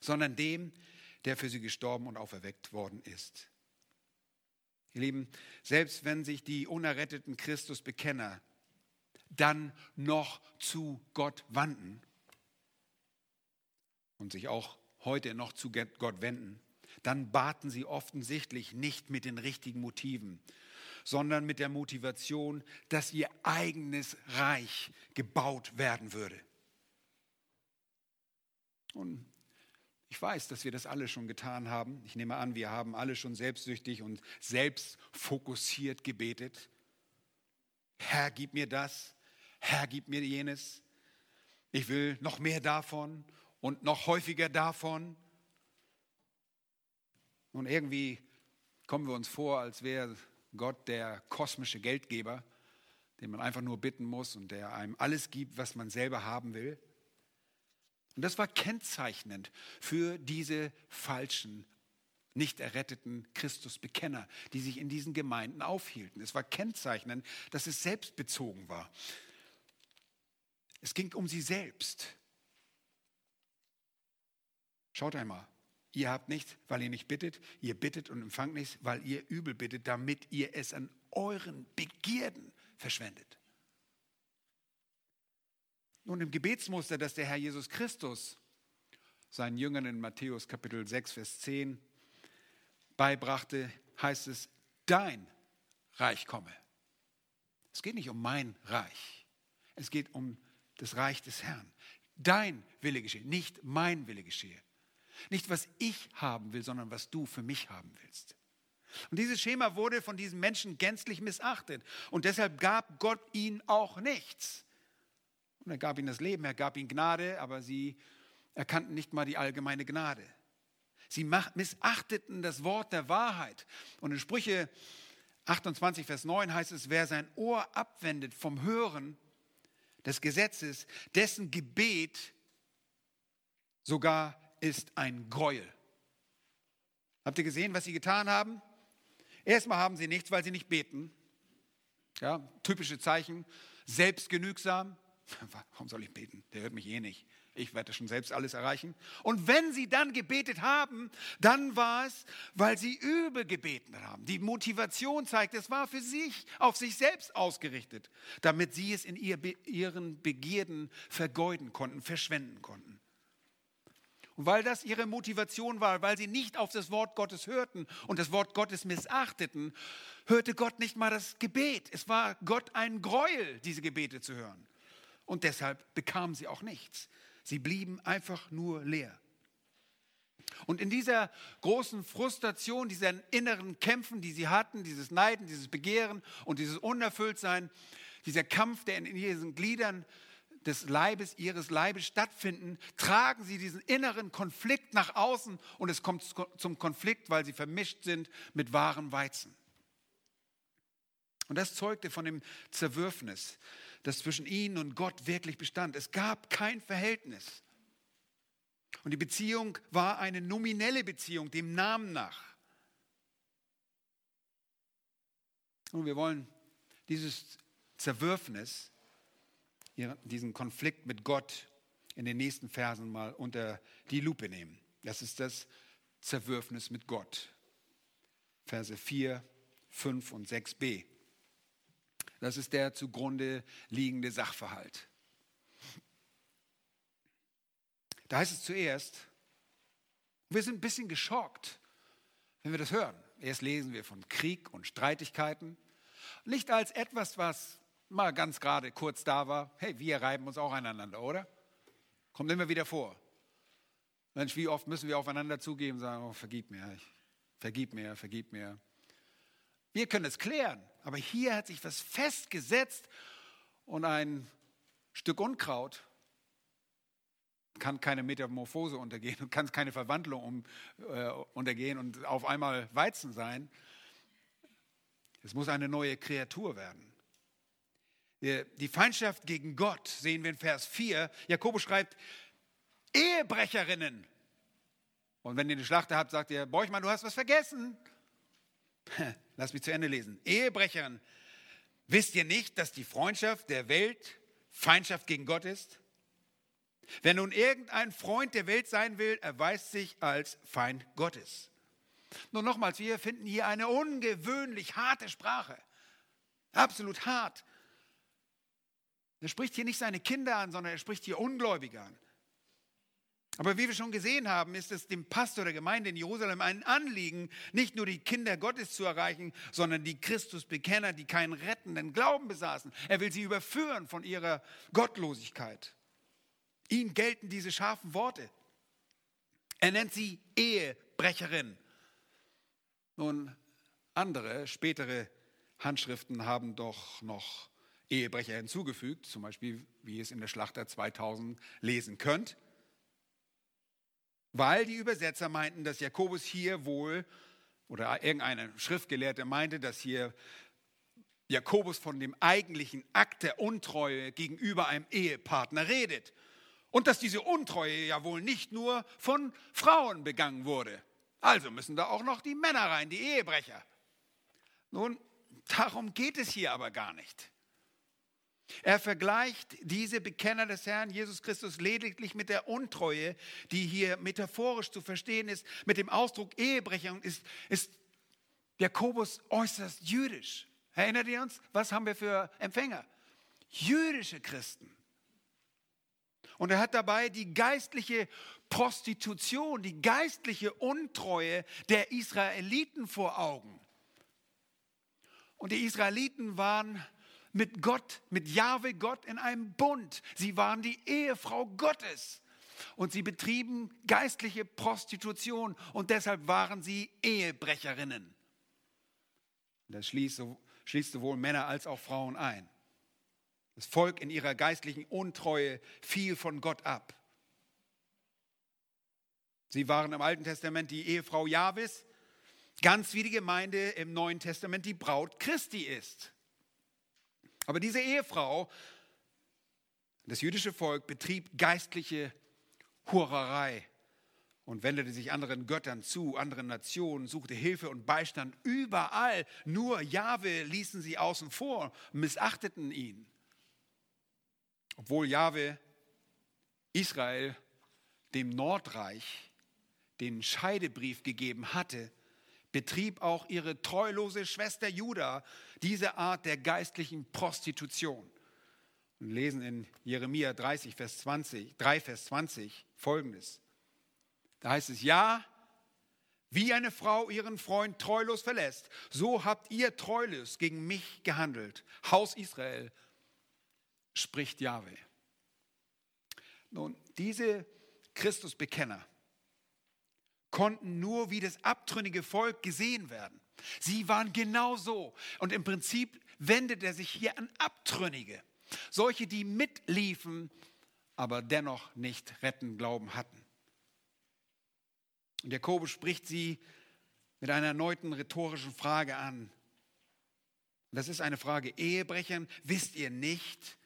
sondern dem, der für sie gestorben und auferweckt worden ist. Ihr Lieben, selbst wenn sich die unerretteten Christusbekenner dann noch zu Gott wandten und sich auch heute noch zu Gott wenden, dann baten sie offensichtlich nicht mit den richtigen Motiven, sondern mit der Motivation, dass ihr eigenes Reich gebaut werden würde. Und ich weiß, dass wir das alle schon getan haben. Ich nehme an, wir haben alle schon selbstsüchtig und selbstfokussiert gebetet. Herr, gib mir das. Herr, gib mir jenes. Ich will noch mehr davon und noch häufiger davon. Und irgendwie kommen wir uns vor, als wäre Gott der kosmische Geldgeber, den man einfach nur bitten muss und der einem alles gibt, was man selber haben will. Und das war kennzeichnend für diese falschen, nicht erretteten Christusbekenner, die sich in diesen Gemeinden aufhielten. Es war kennzeichnend, dass es selbstbezogen war. Es ging um sie selbst. Schaut einmal, Ihr habt nichts, weil ihr nicht bittet. Ihr bittet und empfangt nichts, weil ihr übel bittet, damit ihr es an euren Begierden verschwendet. Nun, im Gebetsmuster, das der Herr Jesus Christus seinen Jüngern in Matthäus Kapitel 6, Vers 10 beibrachte, heißt es, dein Reich komme. Es geht nicht um mein Reich. Es geht um das Reich des Herrn. Dein Wille geschehe, nicht mein Wille geschehe. Nicht, was ich haben will, sondern was du für mich haben willst. Und dieses Schema wurde von diesen Menschen gänzlich missachtet. Und deshalb gab Gott ihnen auch nichts. Und er gab ihnen das Leben, er gab ihnen Gnade, aber sie erkannten nicht mal die allgemeine Gnade. Sie missachteten das Wort der Wahrheit. Und in Sprüche 28, Vers 9 heißt es, wer sein Ohr abwendet vom Hören des Gesetzes, dessen Gebet sogar ist ein Gräuel. Habt ihr gesehen, was sie getan haben? Erstmal haben sie nichts, weil sie nicht beten. Ja, typische Zeichen. Selbstgenügsam. Warum soll ich beten? Der hört mich eh nicht. Ich werde schon selbst alles erreichen. Und wenn sie dann gebetet haben, dann war es, weil sie übel gebeten haben. Die Motivation zeigt, es war für sich, auf sich selbst ausgerichtet, damit sie es in ihren Begierden vergeuden konnten, verschwenden konnten. Weil das ihre Motivation war, weil sie nicht auf das Wort Gottes hörten und das Wort Gottes missachteten, hörte Gott nicht mal das Gebet. Es war Gott ein Gräuel, diese Gebete zu hören. Und deshalb bekamen sie auch nichts. Sie blieben einfach nur leer. Und in dieser großen Frustration, diesen inneren Kämpfen, die sie hatten, dieses Neiden, dieses Begehren und dieses Unerfülltsein, dieser Kampf, der in ihren Gliedern des Leibes, ihres Leibes stattfinden, tragen sie diesen inneren Konflikt nach außen und es kommt zum Konflikt, weil sie vermischt sind mit wahren Weizen. Und das zeugte von dem Zerwürfnis, das zwischen ihnen und Gott wirklich bestand. Es gab kein Verhältnis. Und die Beziehung war eine nominelle Beziehung, dem Namen nach. Und wir wollen dieses Zerwürfnis diesen Konflikt mit Gott in den nächsten Versen mal unter die Lupe nehmen. Das ist das Zerwürfnis mit Gott. Verse 4, 5 und 6b. Das ist der zugrunde liegende Sachverhalt. Da heißt es zuerst, wir sind ein bisschen geschockt, wenn wir das hören. Erst lesen wir von Krieg und Streitigkeiten, nicht als etwas, was mal ganz gerade kurz da war, hey, wir reiben uns auch aneinander, oder? Kommt immer wieder vor. Mensch, wie oft müssen wir aufeinander zugeben und sagen, oh, vergib mir, ich, vergib mir, vergib mir. Wir können es klären, aber hier hat sich was festgesetzt und ein Stück Unkraut kann keine Metamorphose untergehen und kann keine Verwandlung um, äh, untergehen und auf einmal Weizen sein. Es muss eine neue Kreatur werden. Die Feindschaft gegen Gott sehen wir in Vers 4. Jakobus schreibt, Ehebrecherinnen. Und wenn ihr eine Schlachter habt, sagt ihr, Borchmann, du hast was vergessen. Lass mich zu Ende lesen. Ehebrecherin, wisst ihr nicht, dass die Freundschaft der Welt Feindschaft gegen Gott ist? Wer nun irgendein Freund der Welt sein will, erweist sich als Feind Gottes. Nun nochmals, wir finden hier eine ungewöhnlich harte Sprache. Absolut hart. Er spricht hier nicht seine Kinder an, sondern er spricht hier Ungläubige an. Aber wie wir schon gesehen haben, ist es dem Pastor der Gemeinde in Jerusalem ein Anliegen, nicht nur die Kinder Gottes zu erreichen, sondern die Christusbekenner, die keinen rettenden Glauben besaßen. Er will sie überführen von ihrer Gottlosigkeit. Ihnen gelten diese scharfen Worte. Er nennt sie Ehebrecherin. Nun, andere, spätere Handschriften haben doch noch Ehebrecher hinzugefügt, zum Beispiel wie ihr es in der Schlachter 2000 lesen könnt, weil die Übersetzer meinten, dass Jakobus hier wohl, oder irgendeine Schriftgelehrte meinte, dass hier Jakobus von dem eigentlichen Akt der Untreue gegenüber einem Ehepartner redet. Und dass diese Untreue ja wohl nicht nur von Frauen begangen wurde. Also müssen da auch noch die Männer rein, die Ehebrecher. Nun, darum geht es hier aber gar nicht. Er vergleicht diese Bekenner des Herrn Jesus Christus lediglich mit der Untreue, die hier metaphorisch zu verstehen ist, mit dem Ausdruck Ehebrecher und ist, ist Jakobus äußerst jüdisch. Erinnert ihr uns? Was haben wir für Empfänger? Jüdische Christen. Und er hat dabei die geistliche Prostitution, die geistliche Untreue der Israeliten vor Augen. Und die Israeliten waren mit Gott, mit Jahwe Gott in einem Bund. Sie waren die Ehefrau Gottes. Und sie betrieben geistliche Prostitution und deshalb waren sie Ehebrecherinnen. Das schließt, schließt sowohl Männer als auch Frauen ein. Das Volk in ihrer geistlichen Untreue fiel von Gott ab. Sie waren im Alten Testament die Ehefrau Jahwes, ganz wie die Gemeinde im Neuen Testament die Braut Christi ist. Aber diese Ehefrau, das jüdische Volk, betrieb geistliche Hurerei und wendete sich anderen Göttern zu, anderen Nationen, suchte Hilfe und Beistand überall. Nur Jahwe ließen sie außen vor, missachteten ihn. Obwohl Jahwe Israel dem Nordreich den Scheidebrief gegeben hatte, betrieb auch ihre treulose Schwester Juda diese Art der geistlichen Prostitution. Und lesen in Jeremia 30, Vers 20, 3, Vers 20 folgendes. Da heißt es, ja, wie eine Frau ihren Freund treulos verlässt, so habt ihr treulos gegen mich gehandelt. Haus Israel, spricht Jahwe. Nun, diese Christusbekenner konnten nur wie das abtrünnige Volk gesehen werden. Sie waren genauso. Und im Prinzip wendet er sich hier an Abtrünnige. Solche, die mitliefen, aber dennoch nicht retten Glauben hatten. Und Jakobus spricht sie mit einer erneuten rhetorischen Frage an. Das ist eine Frage Ehebrechern. Wisst ihr nicht,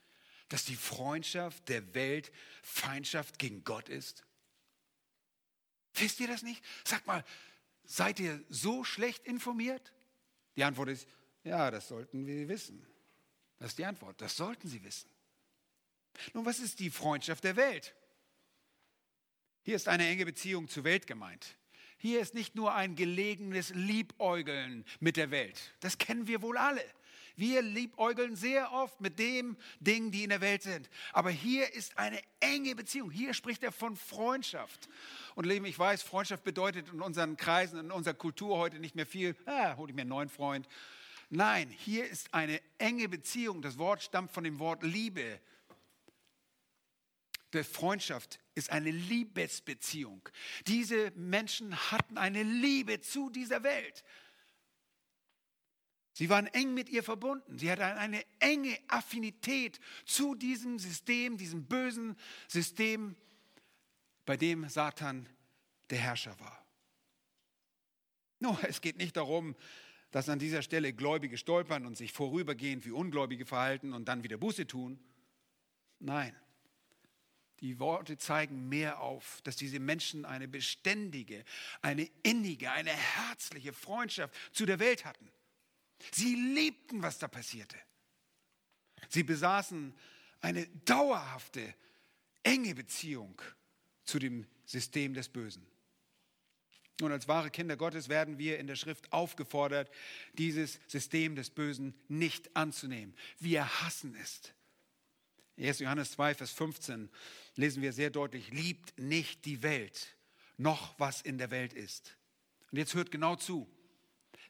dass die Freundschaft der Welt Feindschaft gegen Gott ist? Wisst ihr das nicht? Sag mal, seid ihr so schlecht informiert? Die Antwort ist, ja, das sollten wir wissen. Das ist die Antwort, das sollten sie wissen. Nun, was ist die Freundschaft der Welt? Hier ist eine enge Beziehung zur Welt gemeint. Hier ist nicht nur ein gelegenes Liebäugeln mit der Welt. Das kennen wir wohl alle. Wir liebäugeln sehr oft mit dem Dingen, die in der Welt sind. Aber hier ist eine enge Beziehung. Hier spricht er von Freundschaft. Und Leben, ich weiß, Freundschaft bedeutet in unseren Kreisen, in unserer Kultur heute nicht mehr viel. Ah, hol ich mir einen neuen Freund. Nein, hier ist eine enge Beziehung. Das Wort stammt von dem Wort Liebe. Die Freundschaft ist eine Liebesbeziehung. Diese Menschen hatten eine Liebe zu dieser Welt. Sie waren eng mit ihr verbunden. Sie hatten eine enge Affinität zu diesem System, diesem bösen System, bei dem Satan der Herrscher war. Nur, es geht nicht darum, dass an dieser Stelle Gläubige stolpern und sich vorübergehend wie Ungläubige verhalten und dann wieder Buße tun. Nein, die Worte zeigen mehr auf, dass diese Menschen eine beständige, eine innige, eine herzliche Freundschaft zu der Welt hatten. Sie liebten, was da passierte. Sie besaßen eine dauerhafte, enge Beziehung zu dem System des Bösen. Und als wahre Kinder Gottes werden wir in der Schrift aufgefordert, dieses System des Bösen nicht anzunehmen. Wir hassen es. 1. Johannes 2, Vers 15 lesen wir sehr deutlich, liebt nicht die Welt, noch was in der Welt ist. Und jetzt hört genau zu.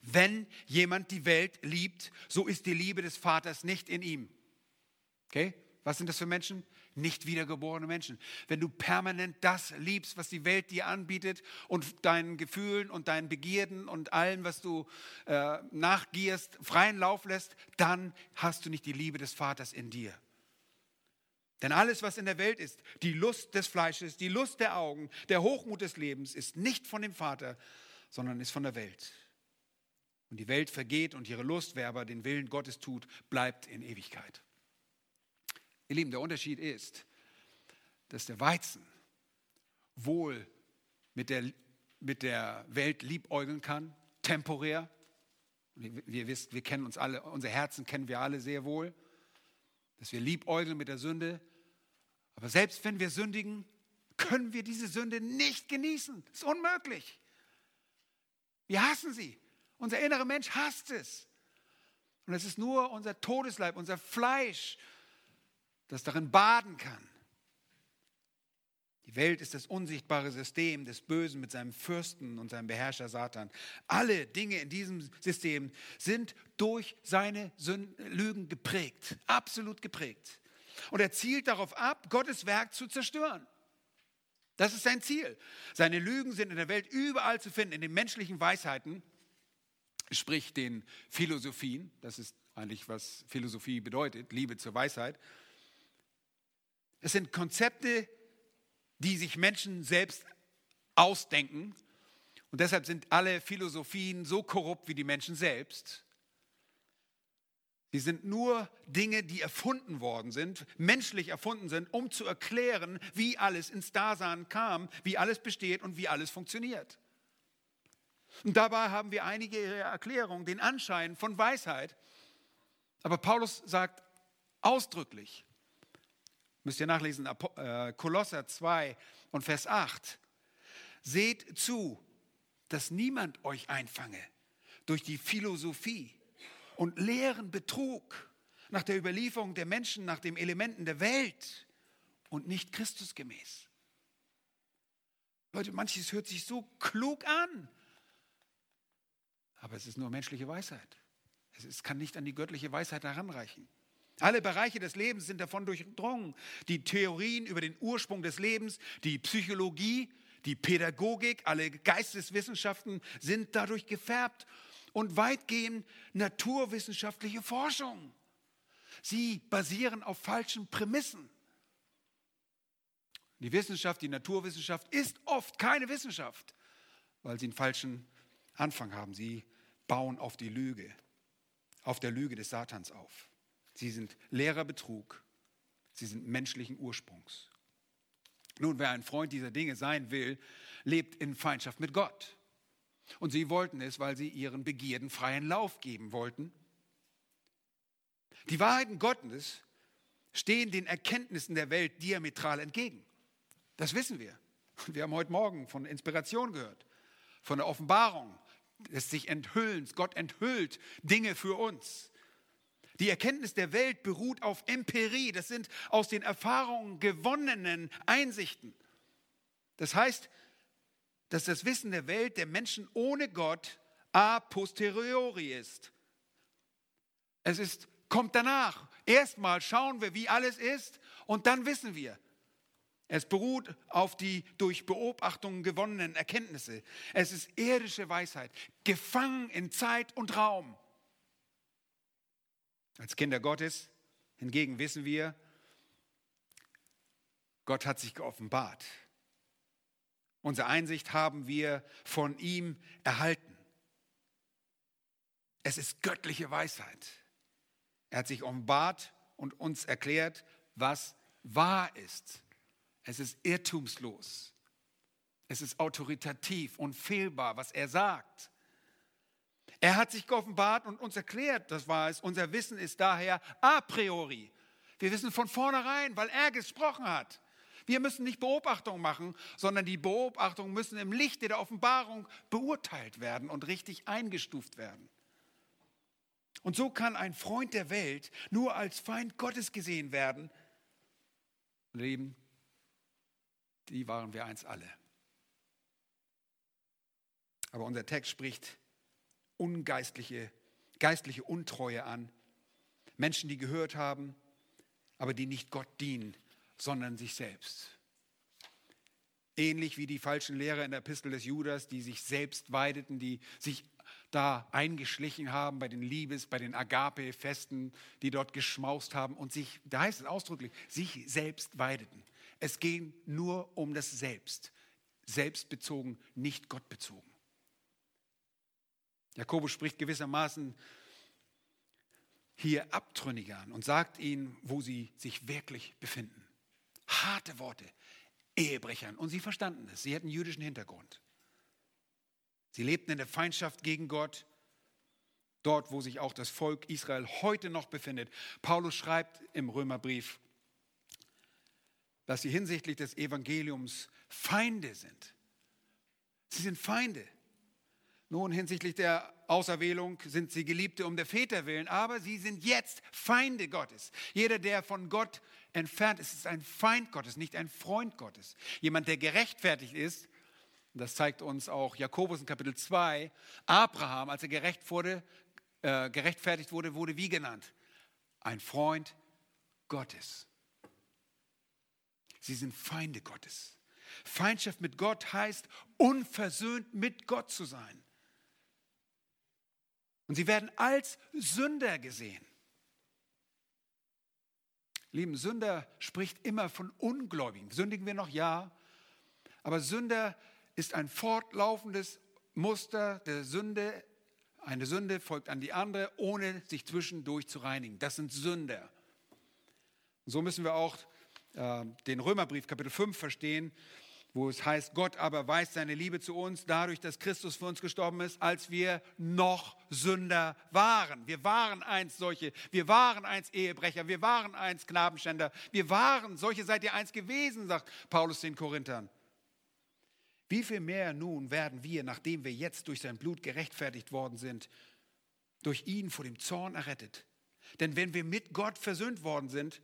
Wenn jemand die Welt liebt, so ist die Liebe des Vaters nicht in ihm. Okay? Was sind das für Menschen? Nicht wiedergeborene Menschen. Wenn du permanent das liebst, was die Welt dir anbietet und deinen Gefühlen und deinen Begierden und allem, was du äh, nachgierst, freien Lauf lässt, dann hast du nicht die Liebe des Vaters in dir. Denn alles, was in der Welt ist, die Lust des Fleisches, die Lust der Augen, der Hochmut des Lebens, ist nicht von dem Vater, sondern ist von der Welt. Und die Welt vergeht und ihre Lust, wer aber den Willen Gottes tut, bleibt in Ewigkeit. Ihr Lieben, der Unterschied ist, dass der Weizen wohl mit der, mit der Welt liebäugeln kann, temporär. Wir, wir, wir kennen uns alle, unsere Herzen kennen wir alle sehr wohl. dass wir liebäugeln mit der Sünde. Aber selbst wenn wir sündigen, können wir diese Sünde nicht genießen. Das ist unmöglich. Wir hassen sie. Unser innerer Mensch hasst es. Und es ist nur unser Todesleib, unser Fleisch, das darin baden kann. Die Welt ist das unsichtbare System des Bösen mit seinem Fürsten und seinem Beherrscher Satan. Alle Dinge in diesem System sind durch seine Lügen geprägt, absolut geprägt. Und er zielt darauf ab, Gottes Werk zu zerstören. Das ist sein Ziel. Seine Lügen sind in der Welt überall zu finden, in den menschlichen Weisheiten, sprich den Philosophien. Das ist eigentlich, was Philosophie bedeutet, Liebe zur Weisheit. Es sind Konzepte, die sich Menschen selbst ausdenken. Und deshalb sind alle Philosophien so korrupt wie die Menschen selbst. Sie sind nur Dinge, die erfunden worden sind, menschlich erfunden sind, um zu erklären, wie alles ins Dasein kam, wie alles besteht und wie alles funktioniert. Und dabei haben wir einige Erklärungen, den Anschein von Weisheit. Aber Paulus sagt ausdrücklich, müsst ihr nachlesen, äh, Kolosser 2 und Vers 8, seht zu, dass niemand euch einfange durch die Philosophie und leeren Betrug nach der Überlieferung der Menschen, nach den Elementen der Welt und nicht Christusgemäß. Leute, manches hört sich so klug an, aber es ist nur menschliche Weisheit. Es kann nicht an die göttliche Weisheit heranreichen. Alle Bereiche des Lebens sind davon durchdrungen. Die Theorien über den Ursprung des Lebens, die Psychologie, die Pädagogik, alle Geisteswissenschaften sind dadurch gefärbt und weitgehend naturwissenschaftliche Forschung. Sie basieren auf falschen Prämissen. Die Wissenschaft, die Naturwissenschaft ist oft keine Wissenschaft, weil sie einen falschen Anfang haben. Sie bauen auf die Lüge, auf der Lüge des Satans auf. Sie sind leerer Betrug. Sie sind menschlichen Ursprungs. Nun, wer ein Freund dieser Dinge sein will, lebt in Feindschaft mit Gott. Und sie wollten es, weil sie ihren Begierden freien Lauf geben wollten. Die Wahrheiten Gottes stehen den Erkenntnissen der Welt diametral entgegen. Das wissen wir. Wir haben heute Morgen von Inspiration gehört, von der Offenbarung des sich Enthüllens. Gott enthüllt Dinge für uns. Die Erkenntnis der Welt beruht auf Empirie. Das sind aus den Erfahrungen gewonnenen Einsichten. Das heißt, dass das Wissen der Welt der Menschen ohne Gott a posteriori ist. Es ist, kommt danach. Erstmal schauen wir, wie alles ist und dann wissen wir. Es beruht auf die durch Beobachtungen gewonnenen Erkenntnisse. Es ist irdische Weisheit, gefangen in Zeit und Raum. Als Kinder Gottes hingegen wissen wir, Gott hat sich geoffenbart. Unsere Einsicht haben wir von ihm erhalten. Es ist göttliche Weisheit. Er hat sich offenbart und uns erklärt, was wahr ist. Es ist irrtumslos. Es ist autoritativ, unfehlbar, was er sagt. Er hat sich geoffenbart und uns erklärt, das war es. Unser Wissen ist daher a priori. Wir wissen von vornherein, weil er gesprochen hat. Wir müssen nicht Beobachtungen machen, sondern die Beobachtungen müssen im Lichte der Offenbarung beurteilt werden und richtig eingestuft werden. Und so kann ein Freund der Welt nur als Feind Gottes gesehen werden. Leben, die waren wir eins alle. Aber unser Text spricht ungeistliche, geistliche Untreue an. Menschen, die gehört haben, aber die nicht Gott dienen, sondern sich selbst. Ähnlich wie die falschen Lehrer in der Epistel des Judas, die sich selbst weideten, die sich da eingeschlichen haben bei den Liebes, bei den Agape-Festen, die dort geschmaust haben und sich, da heißt es ausdrücklich, sich selbst weideten. Es ging nur um das Selbst. Selbstbezogen, nicht gottbezogen. Jakobus spricht gewissermaßen hier Abtrünnige an und sagt ihnen, wo sie sich wirklich befinden. Harte Worte, Ehebrechern. Und sie verstanden es. Sie hatten jüdischen Hintergrund. Sie lebten in der Feindschaft gegen Gott. dort wo sich auch das Volk Israel heute noch befindet. Paulus schreibt im Römerbrief, dass sie hinsichtlich des Evangeliums Feinde sind. Sie sind Feinde. Nun, hinsichtlich der Auserwählung sind sie Geliebte um der Väter willen, aber sie sind jetzt Feinde Gottes. Jeder, der von Gott entfernt ist, ist ein Feind Gottes, nicht ein Freund Gottes. Jemand, der gerechtfertigt ist, das zeigt uns auch Jakobus in Kapitel 2, Abraham, als er gerecht wurde, äh, gerechtfertigt wurde, wurde wie genannt? Ein Freund Gottes. Sie sind Feinde Gottes. Feindschaft mit Gott heißt, unversöhnt mit Gott zu sein. Und sie werden als Sünder gesehen. Lieben, Sünder spricht immer von Ungläubigen. Sündigen wir noch? Ja. Aber Sünder ist ein fortlaufendes Muster der Sünde. Eine Sünde folgt an die andere, ohne sich zwischendurch zu reinigen. Das sind Sünder. Und so müssen wir auch äh, den Römerbrief Kapitel 5 verstehen wo es heißt, Gott aber weist seine Liebe zu uns dadurch, dass Christus für uns gestorben ist, als wir noch Sünder waren. Wir waren einst solche, wir waren einst Ehebrecher, wir waren einst Knabenschänder, wir waren, solche seid ihr einst gewesen, sagt Paulus den Korinthern. Wie viel mehr nun werden wir, nachdem wir jetzt durch sein Blut gerechtfertigt worden sind, durch ihn vor dem Zorn errettet? Denn wenn wir mit Gott versöhnt worden sind,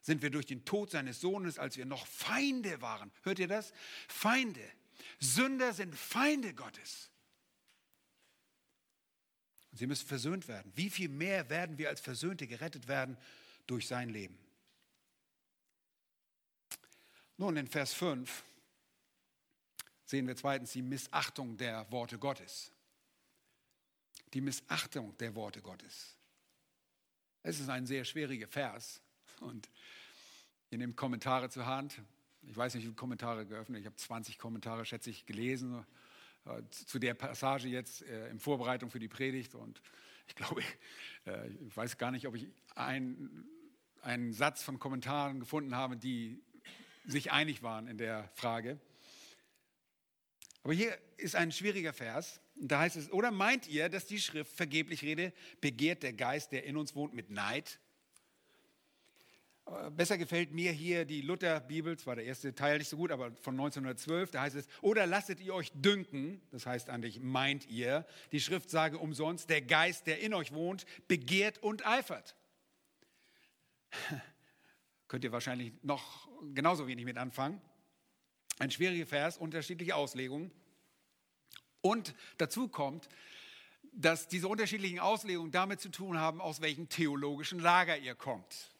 sind wir durch den Tod seines Sohnes, als wir noch Feinde waren. Hört ihr das? Feinde. Sünder sind Feinde Gottes. Und sie müssen versöhnt werden. Wie viel mehr werden wir als Versöhnte gerettet werden durch sein Leben? Nun, in Vers 5 sehen wir zweitens die Missachtung der Worte Gottes. Die Missachtung der Worte Gottes. Es ist ein sehr schwieriger Vers. Und ihr nehmt Kommentare zur Hand. Ich weiß nicht, wie viele Kommentare geöffnet. Ich habe 20 Kommentare, schätze ich, gelesen äh, zu der Passage jetzt äh, in Vorbereitung für die Predigt. Und ich glaube, äh, ich weiß gar nicht, ob ich ein, einen Satz von Kommentaren gefunden habe, die sich einig waren in der Frage. Aber hier ist ein schwieriger Vers. Da heißt es, oder meint ihr, dass die Schrift vergeblich rede, begehrt der Geist, der in uns wohnt, mit Neid? Besser gefällt mir hier die Lutherbibel, zwar der erste Teil nicht so gut, aber von 1912, da heißt es, oder lasset ihr euch dünken, das heißt eigentlich meint ihr, die Schrift sage umsonst, der Geist, der in euch wohnt, begehrt und eifert. Könnt ihr wahrscheinlich noch genauso wenig mit anfangen. Ein schwieriger Vers, unterschiedliche Auslegungen. Und dazu kommt, dass diese unterschiedlichen Auslegungen damit zu tun haben, aus welchem theologischen Lager ihr kommt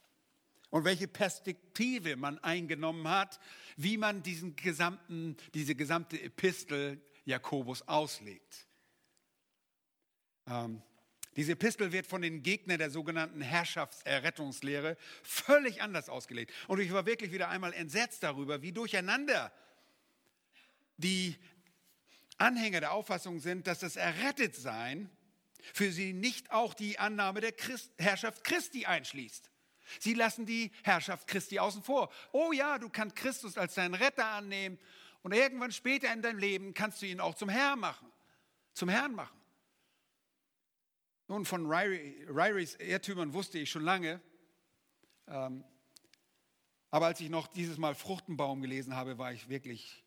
und welche Perspektive man eingenommen hat, wie man diesen gesamten, diese gesamte Epistel Jakobus auslegt. Ähm, diese Epistel wird von den Gegnern der sogenannten Herrschaftserrettungslehre völlig anders ausgelegt. Und ich war wirklich wieder einmal entsetzt darüber, wie durcheinander die Anhänger der Auffassung sind, dass das Errettetsein für sie nicht auch die Annahme der Christ Herrschaft Christi einschließt. Sie lassen die Herrschaft Christi außen vor. Oh ja, du kannst Christus als deinen Retter annehmen und irgendwann später in deinem Leben kannst du ihn auch zum Herrn machen, zum Herrn machen. Nun, von Ryrys Irrtümern wusste ich schon lange, ähm, aber als ich noch dieses Mal Fruchtenbaum gelesen habe, war ich wirklich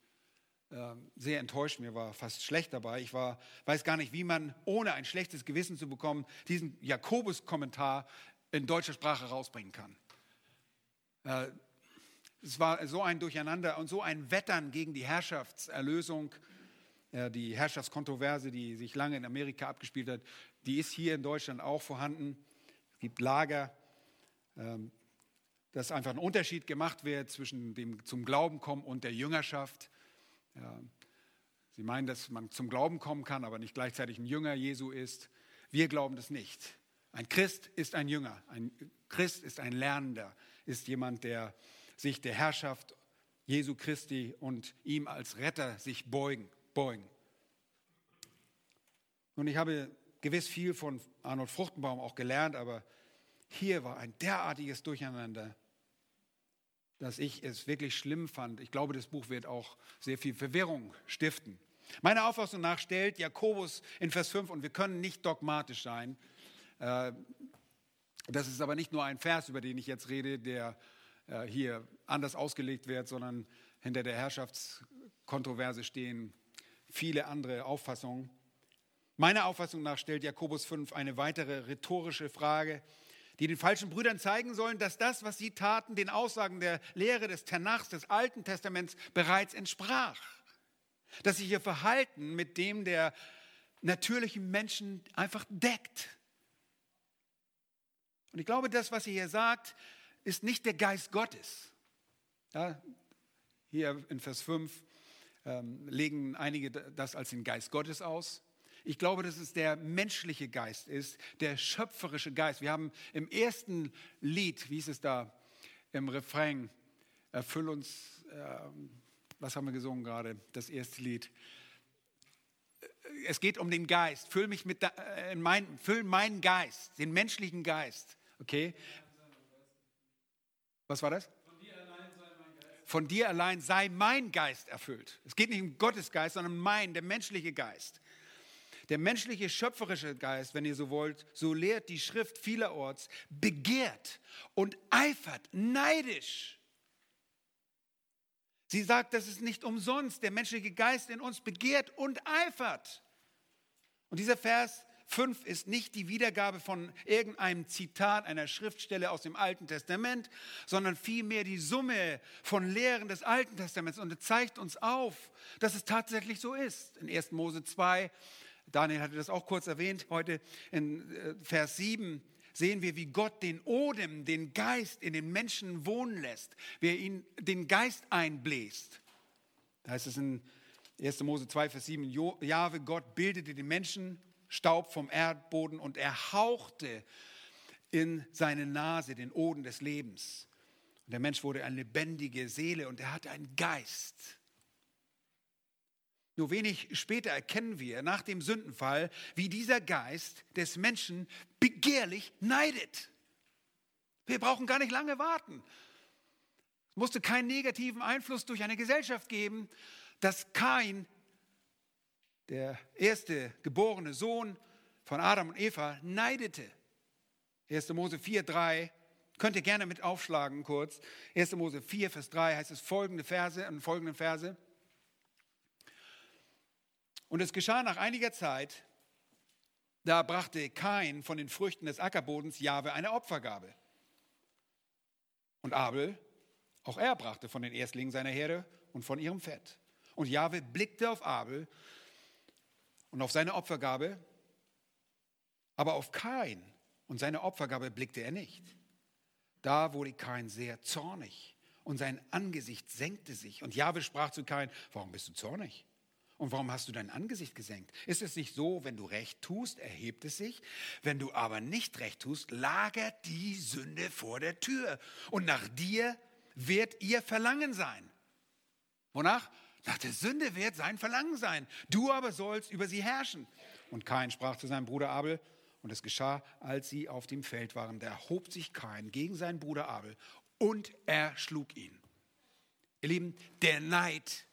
ähm, sehr enttäuscht. Mir war fast schlecht dabei. Ich war, weiß gar nicht, wie man, ohne ein schlechtes Gewissen zu bekommen, diesen Jakobus-Kommentar in deutscher Sprache rausbringen kann. Äh, es war so ein Durcheinander und so ein Wettern gegen die Herrschaftserlösung, die Herrschaftskontroverse, die sich lange in Amerika abgespielt hat, die ist hier in Deutschland auch vorhanden. Es gibt Lager, ähm, dass einfach ein Unterschied gemacht wird zwischen dem zum Glauben kommen und der Jüngerschaft. Sie meinen, dass man zum Glauben kommen kann, aber nicht gleichzeitig ein Jünger Jesu ist. Wir glauben das nicht. Ein Christ ist ein Jünger, ein Christ ist ein Lernender, ist jemand, der sich der Herrschaft Jesu Christi und ihm als Retter sich beugen. beugen. Und ich habe gewiss viel von Arnold Fruchtenbaum auch gelernt, aber hier war ein derartiges Durcheinander, dass ich es wirklich schlimm fand. Ich glaube, das Buch wird auch sehr viel Verwirrung stiften. Meiner Auffassung nach stellt Jakobus in Vers 5, und wir können nicht dogmatisch sein, das ist aber nicht nur ein Vers, über den ich jetzt rede, der äh, hier anders ausgelegt wird, sondern hinter der Herrschaftskontroverse stehen viele andere Auffassungen. Meiner Auffassung nach stellt Jakobus 5 eine weitere rhetorische Frage, die den falschen Brüdern zeigen sollen, dass das, was sie taten, den Aussagen der Lehre des Tanachs, des Alten Testaments bereits entsprach. Dass sich ihr Verhalten mit dem der natürlichen Menschen einfach deckt. Und ich glaube, das, was er hier sagt, ist nicht der Geist Gottes. Ja, hier in Vers 5 ähm, legen einige das als den Geist Gottes aus. Ich glaube, dass es der menschliche Geist ist, der schöpferische Geist. Wir haben im ersten Lied, wie ist es da, im Refrain, erfüll uns, äh, was haben wir gesungen gerade, das erste Lied. Es geht um den Geist. Füll mich mit, äh, mein, füll meinen Geist, den menschlichen Geist. Okay? Was war das? Von dir allein sei mein Geist erfüllt. Es geht nicht um Gottes Geist, sondern mein, der menschliche Geist. Der menschliche schöpferische Geist, wenn ihr so wollt, so lehrt die Schrift vielerorts, begehrt und eifert neidisch. Sie sagt, das ist nicht umsonst. Der menschliche Geist in uns begehrt und eifert. Und dieser Vers 5 ist nicht die Wiedergabe von irgendeinem Zitat einer Schriftstelle aus dem Alten Testament, sondern vielmehr die Summe von Lehren des Alten Testaments. Und es zeigt uns auf, dass es tatsächlich so ist. In 1. Mose 2 Daniel hatte das auch kurz erwähnt heute in äh, Vers 7 sehen wir, wie Gott den Odem, den Geist in den Menschen wohnen lässt, wie er ihn den Geist einbläst. Da heißt es in 1. Mose 2, Vers 7, Jahwe Gott bildete den Menschen Staub vom Erdboden und er hauchte in seine Nase den Odem des Lebens. Und der Mensch wurde eine lebendige Seele und er hatte einen Geist. Nur wenig später erkennen wir nach dem Sündenfall, wie dieser Geist des Menschen begehrlich neidet. Wir brauchen gar nicht lange warten. Es musste keinen negativen Einfluss durch eine Gesellschaft geben, dass Kain, der erste geborene Sohn von Adam und Eva, neidete. 1. Mose 4, 3. Könnt ihr gerne mit aufschlagen kurz. 1. Mose 4, Vers 3 heißt es folgende Verse, in folgenden Verse. Und es geschah nach einiger Zeit, da brachte Kain von den Früchten des Ackerbodens Jahwe eine Opfergabe. Und Abel, auch er brachte von den Erstlingen seiner Herde und von ihrem Fett. Und Jahwe blickte auf Abel und auf seine Opfergabe, aber auf Kain und seine Opfergabe blickte er nicht. Da wurde Kain sehr zornig und sein Angesicht senkte sich. Und Jahwe sprach zu Kain, warum bist du zornig? Und warum hast du dein Angesicht gesenkt? Ist es nicht so, wenn du recht tust, erhebt es sich? Wenn du aber nicht recht tust, lagert die Sünde vor der Tür. Und nach dir wird ihr Verlangen sein. Wonach? Nach der Sünde wird sein Verlangen sein. Du aber sollst über sie herrschen. Und Kain sprach zu seinem Bruder Abel, und es geschah, als sie auf dem Feld waren, da erhob sich Kain gegen seinen Bruder Abel und er schlug ihn. Ihr Lieben, der Neid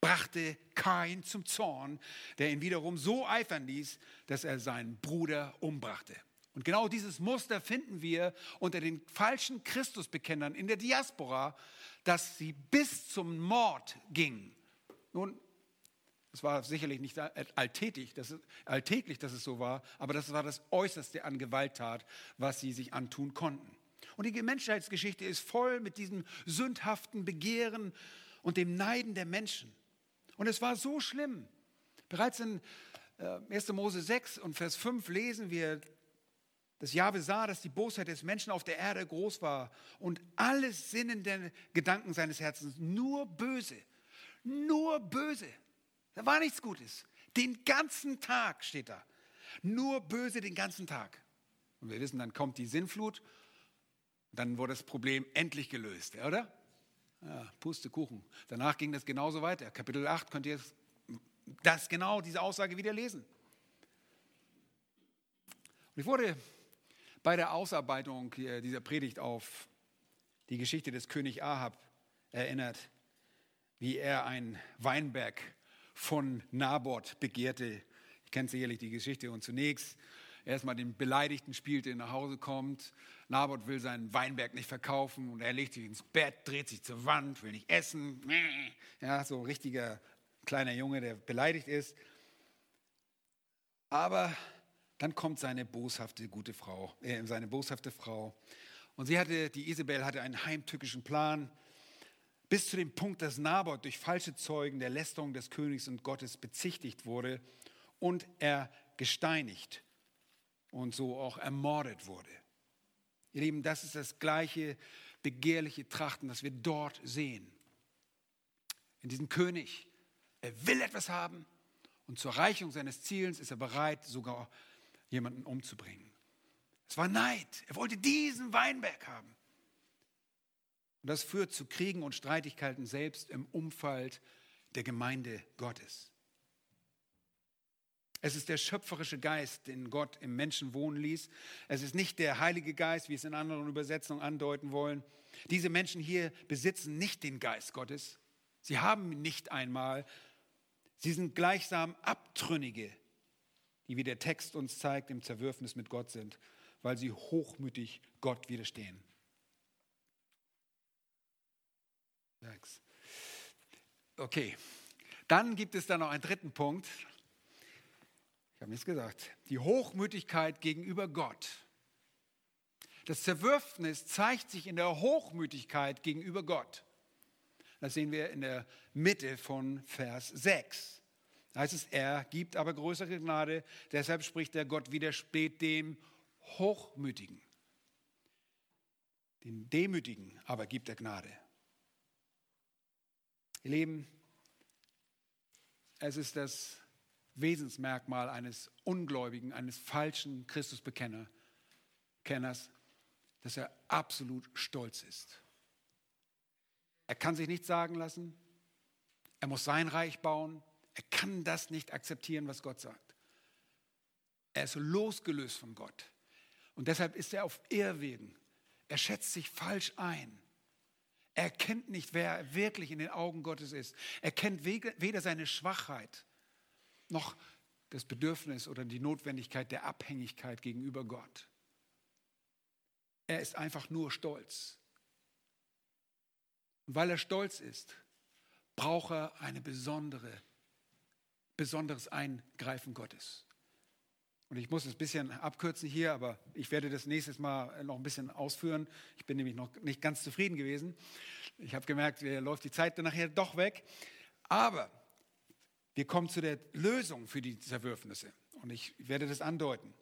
brachte Kain zum Zorn, der ihn wiederum so eifern ließ, dass er seinen Bruder umbrachte. Und genau dieses Muster finden wir unter den falschen Christusbekennern in der Diaspora, dass sie bis zum Mord gingen. Nun, es war sicherlich nicht alltäglich, dass es, alltäglich, dass es so war, aber das war das Äußerste an Gewalttat, was sie sich antun konnten. Und die Menschheitsgeschichte ist voll mit diesem sündhaften Begehren und dem Neiden der Menschen. Und es war so schlimm. Bereits in 1. Äh, Mose 6 und Vers 5 lesen wir, dass Jahwe sah, dass die Bosheit des Menschen auf der Erde groß war und alles sinnende Gedanken seines Herzens nur böse, nur böse. Da war nichts Gutes. Den ganzen Tag steht da. Nur böse den ganzen Tag. Und wir wissen, dann kommt die Sinnflut. Dann wurde das Problem endlich gelöst, oder? Ja, Pustekuchen. Danach ging das genauso weiter. Kapitel 8 könnt ihr das genau, diese Aussage wieder lesen. Und ich wurde bei der Ausarbeitung dieser Predigt auf die Geschichte des König Ahab erinnert, wie er einen Weinberg von Naboth begehrte. Ihr kennt sicherlich die Geschichte. Und zunächst erstmal den Beleidigten spielt, der nach Hause kommt. Naboth will seinen Weinberg nicht verkaufen und er legt sich ins Bett, dreht sich zur Wand, will nicht essen. Ja, so ein richtiger kleiner Junge, der beleidigt ist. Aber dann kommt seine boshafte gute Frau, äh, seine boshafte Frau. Und sie hatte, die Isabel hatte einen heimtückischen Plan, bis zu dem Punkt, dass Naboth durch falsche Zeugen der Lästerung des Königs und Gottes bezichtigt wurde und er gesteinigt und so auch ermordet wurde. Ihr Lieben, das ist das gleiche begehrliche Trachten, das wir dort sehen. In diesem König, er will etwas haben und zur Erreichung seines Ziels ist er bereit, sogar jemanden umzubringen. Es war Neid. Er wollte diesen Weinberg haben. Und das führt zu Kriegen und Streitigkeiten selbst im Umfeld der Gemeinde Gottes. Es ist der schöpferische Geist, den Gott im Menschen wohnen ließ. Es ist nicht der Heilige Geist, wie es in anderen Übersetzungen andeuten wollen. Diese Menschen hier besitzen nicht den Geist Gottes. Sie haben ihn nicht einmal. Sie sind gleichsam Abtrünnige, die, wie der Text uns zeigt, im Zerwürfnis mit Gott sind, weil sie hochmütig Gott widerstehen. Okay, dann gibt es da noch einen dritten Punkt. Ich habe nichts gesagt. Die Hochmütigkeit gegenüber Gott. Das Zerwürfnis zeigt sich in der Hochmütigkeit gegenüber Gott. Das sehen wir in der Mitte von Vers 6. Da heißt es, er gibt aber größere Gnade, deshalb spricht der Gott widersteht dem Hochmütigen. Den Demütigen aber gibt er Gnade. Ihr Lieben, es ist das Wesensmerkmal eines Ungläubigen, eines falschen Christusbekenners, dass er absolut stolz ist. Er kann sich nichts sagen lassen. Er muss sein Reich bauen. Er kann das nicht akzeptieren, was Gott sagt. Er ist losgelöst von Gott. Und deshalb ist er auf Irrwegen. Er schätzt sich falsch ein. Er kennt nicht, wer er wirklich in den Augen Gottes ist. Er kennt weder seine Schwachheit noch das Bedürfnis oder die Notwendigkeit der Abhängigkeit gegenüber Gott. Er ist einfach nur stolz. Und weil er stolz ist, braucht er eine besondere, besonderes Eingreifen Gottes. Und ich muss es ein bisschen abkürzen hier, aber ich werde das nächstes Mal noch ein bisschen ausführen. Ich bin nämlich noch nicht ganz zufrieden gewesen. Ich habe gemerkt, mir läuft die Zeit dann nachher doch weg. Aber wir kommen zu der Lösung für die Zerwürfnisse. Und ich werde das andeuten.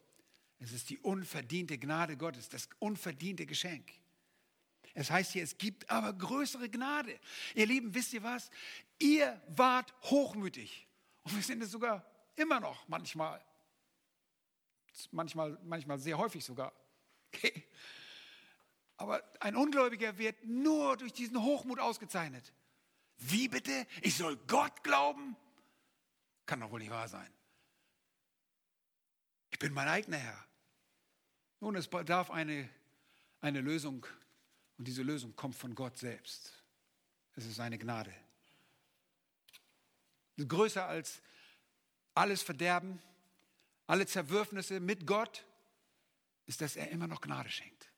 Es ist die unverdiente Gnade Gottes, das unverdiente Geschenk. Es heißt hier, es gibt aber größere Gnade. Ihr Lieben, wisst ihr was? Ihr wart hochmütig. Und wir sind es sogar immer noch manchmal. Manchmal, manchmal sehr häufig sogar. Okay. Aber ein Ungläubiger wird nur durch diesen Hochmut ausgezeichnet. Wie bitte? Ich soll Gott glauben? Kann doch wohl nicht wahr sein. Ich bin mein eigener Herr. Nun, es bedarf eine, eine Lösung und diese Lösung kommt von Gott selbst. Es ist seine Gnade. Größer als alles Verderben, alle Zerwürfnisse mit Gott, ist, dass er immer noch Gnade schenkt.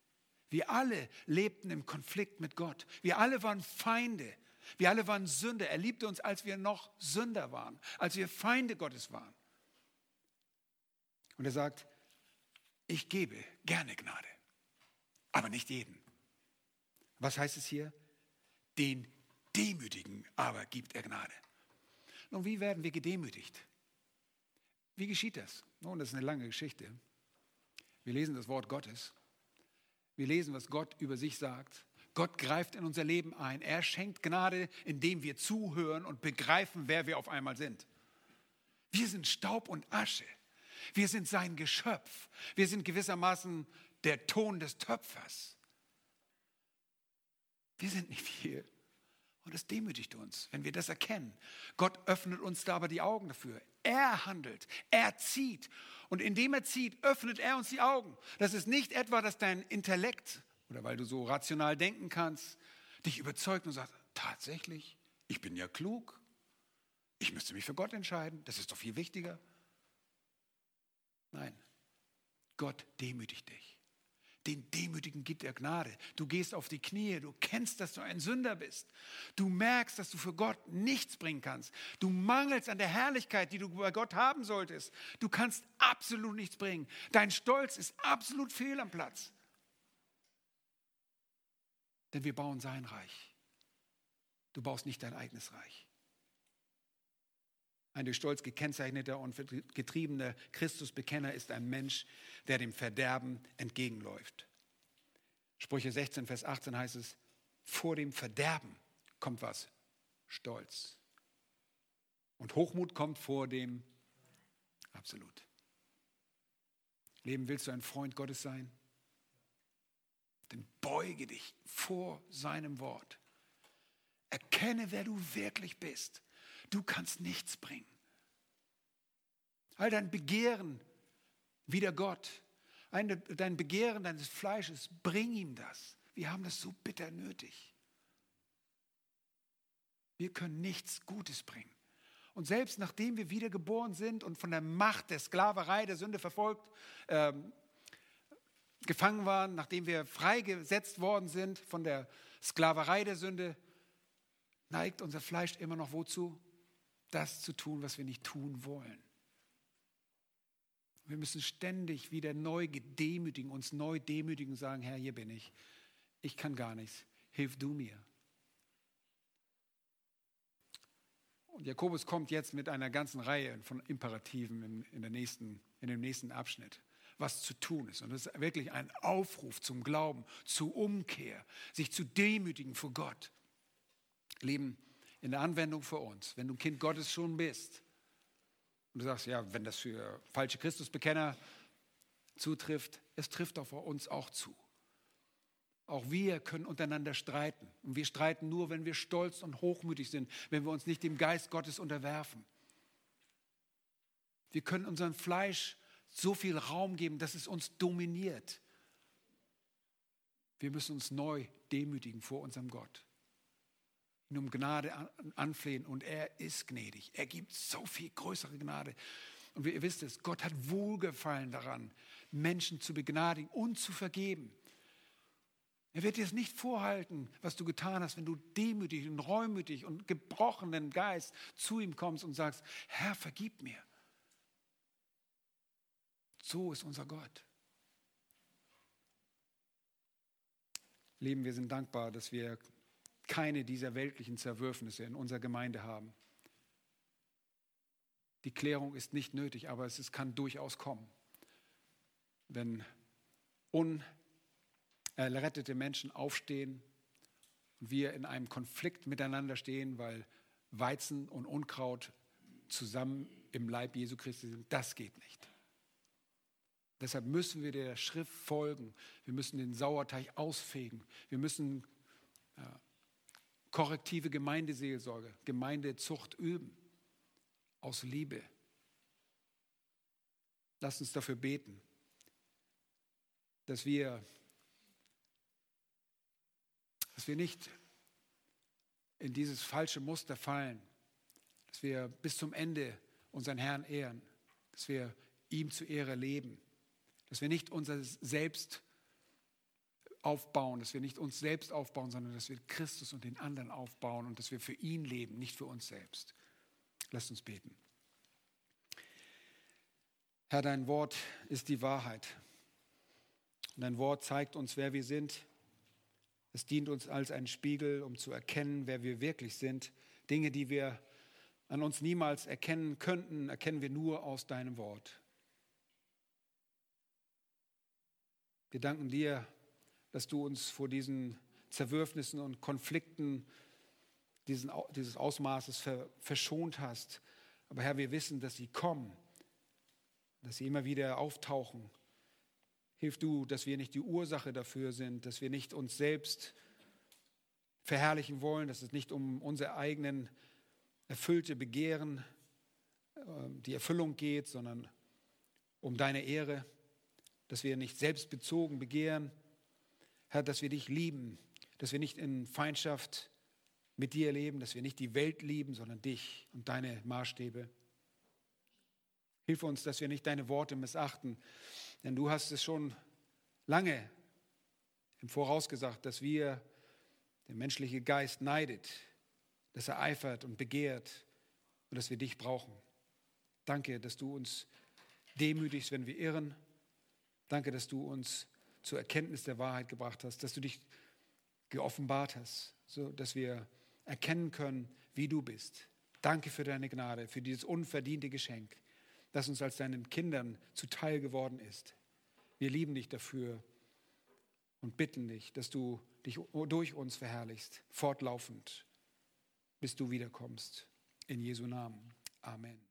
Wir alle lebten im Konflikt mit Gott. Wir alle waren Feinde. Wir alle waren Sünder. Er liebte uns, als wir noch Sünder waren, als wir Feinde Gottes waren. Und er sagt, ich gebe gerne Gnade, aber nicht jeden. Was heißt es hier? Den Demütigen aber gibt er Gnade. Nun, wie werden wir gedemütigt? Wie geschieht das? Nun, das ist eine lange Geschichte. Wir lesen das Wort Gottes. Wir lesen, was Gott über sich sagt. Gott greift in unser Leben ein. Er schenkt Gnade, indem wir zuhören und begreifen, wer wir auf einmal sind. Wir sind Staub und Asche. Wir sind sein Geschöpf. Wir sind gewissermaßen der Ton des Töpfers. Wir sind nicht viel. Und es demütigt uns, wenn wir das erkennen. Gott öffnet uns da aber die Augen dafür. Er handelt, er zieht. Und indem er zieht, öffnet er uns die Augen. Das ist nicht etwa, dass dein Intellekt oder weil du so rational denken kannst, dich überzeugt und sagt, tatsächlich, ich bin ja klug. Ich müsste mich für Gott entscheiden. Das ist doch viel wichtiger. Nein, Gott demütigt dich. Den Demütigen gibt er Gnade. Du gehst auf die Knie, du kennst, dass du ein Sünder bist. Du merkst, dass du für Gott nichts bringen kannst. Du mangelst an der Herrlichkeit, die du bei Gott haben solltest. Du kannst absolut nichts bringen. Dein Stolz ist absolut fehl am Platz. Denn wir bauen sein Reich. Du baust nicht dein eigenes Reich. Ein durch Stolz gekennzeichneter und getriebener Christusbekenner ist ein Mensch, der dem Verderben entgegenläuft. Sprüche 16, Vers 18 heißt es, vor dem Verderben kommt was? Stolz. Und Hochmut kommt vor dem Absolut. Leben willst du ein Freund Gottes sein? Dann beuge dich vor seinem Wort. Erkenne, wer du wirklich bist. Du kannst nichts bringen. All dein Begehren wider Gott, dein Begehren deines Fleisches, bring ihm das. Wir haben das so bitter nötig. Wir können nichts Gutes bringen. Und selbst nachdem wir wiedergeboren sind und von der Macht der Sklaverei, der Sünde verfolgt, ähm, gefangen waren, nachdem wir freigesetzt worden sind von der Sklaverei der Sünde, neigt unser Fleisch immer noch wozu? Das zu tun, was wir nicht tun wollen. Wir müssen ständig wieder neu gedemütigen, uns neu demütigen und sagen, Herr, hier bin ich. Ich kann gar nichts. Hilf du mir. Und Jakobus kommt jetzt mit einer ganzen Reihe von Imperativen in, in, der nächsten, in dem nächsten Abschnitt, was zu tun ist. Und das ist wirklich ein Aufruf zum Glauben, zur Umkehr, sich zu demütigen vor Gott. Lieben, in der Anwendung für uns, wenn du ein Kind Gottes schon bist und du sagst, ja, wenn das für falsche Christusbekenner zutrifft, es trifft auf uns auch zu. Auch wir können untereinander streiten. Und wir streiten nur, wenn wir stolz und hochmütig sind, wenn wir uns nicht dem Geist Gottes unterwerfen. Wir können unserem Fleisch so viel Raum geben, dass es uns dominiert. Wir müssen uns neu demütigen vor unserem Gott ihn um Gnade anflehen und er ist gnädig. Er gibt so viel größere Gnade. Und ihr wisst es, Gott hat Wohlgefallen daran, Menschen zu begnadigen und zu vergeben. Er wird dir es nicht vorhalten, was du getan hast, wenn du demütig und reumütig und gebrochenen Geist zu ihm kommst und sagst, Herr, vergib mir. So ist unser Gott. Leben, wir sind dankbar, dass wir keine dieser weltlichen Zerwürfnisse in unserer Gemeinde haben. Die Klärung ist nicht nötig, aber es kann durchaus kommen. Wenn unerrettete Menschen aufstehen und wir in einem Konflikt miteinander stehen, weil Weizen und Unkraut zusammen im Leib Jesu Christi sind, das geht nicht. Deshalb müssen wir der Schrift folgen. Wir müssen den Sauerteig ausfegen. Wir müssen korrektive Gemeindeseelsorge, Gemeindezucht üben. Aus Liebe. Lass uns dafür beten, dass wir, dass wir nicht in dieses falsche Muster fallen, dass wir bis zum Ende unseren Herrn ehren, dass wir ihm zu Ehre leben, dass wir nicht unser Selbst aufbauen, dass wir nicht uns selbst aufbauen, sondern dass wir Christus und den anderen aufbauen und dass wir für ihn leben, nicht für uns selbst. Lasst uns beten. Herr, dein Wort ist die Wahrheit. Dein Wort zeigt uns, wer wir sind. Es dient uns als ein Spiegel, um zu erkennen, wer wir wirklich sind. Dinge, die wir an uns niemals erkennen könnten, erkennen wir nur aus deinem Wort. Wir danken dir dass du uns vor diesen Zerwürfnissen und Konflikten diesen, dieses Ausmaßes verschont hast. Aber Herr, wir wissen, dass sie kommen, dass sie immer wieder auftauchen. Hilf du, dass wir nicht die Ursache dafür sind, dass wir nicht uns selbst verherrlichen wollen, dass es nicht um unsere eigenen erfüllte Begehren, ähm, die Erfüllung geht, sondern um deine Ehre, dass wir nicht selbstbezogen begehren, Herr, dass wir dich lieben, dass wir nicht in Feindschaft mit dir leben, dass wir nicht die Welt lieben, sondern dich und deine Maßstäbe. Hilf uns, dass wir nicht deine Worte missachten, denn du hast es schon lange im Voraus gesagt, dass wir, der menschliche Geist neidet, dass er eifert und begehrt und dass wir dich brauchen. Danke, dass du uns demütigst, wenn wir irren. Danke, dass du uns zur Erkenntnis der Wahrheit gebracht hast, dass du dich geoffenbart hast, so dass wir erkennen können, wie du bist. Danke für deine Gnade, für dieses unverdiente Geschenk, das uns als deinen Kindern zuteil geworden ist. Wir lieben dich dafür und bitten dich, dass du dich durch uns verherrlichst, fortlaufend, bis du wiederkommst. In Jesu Namen. Amen.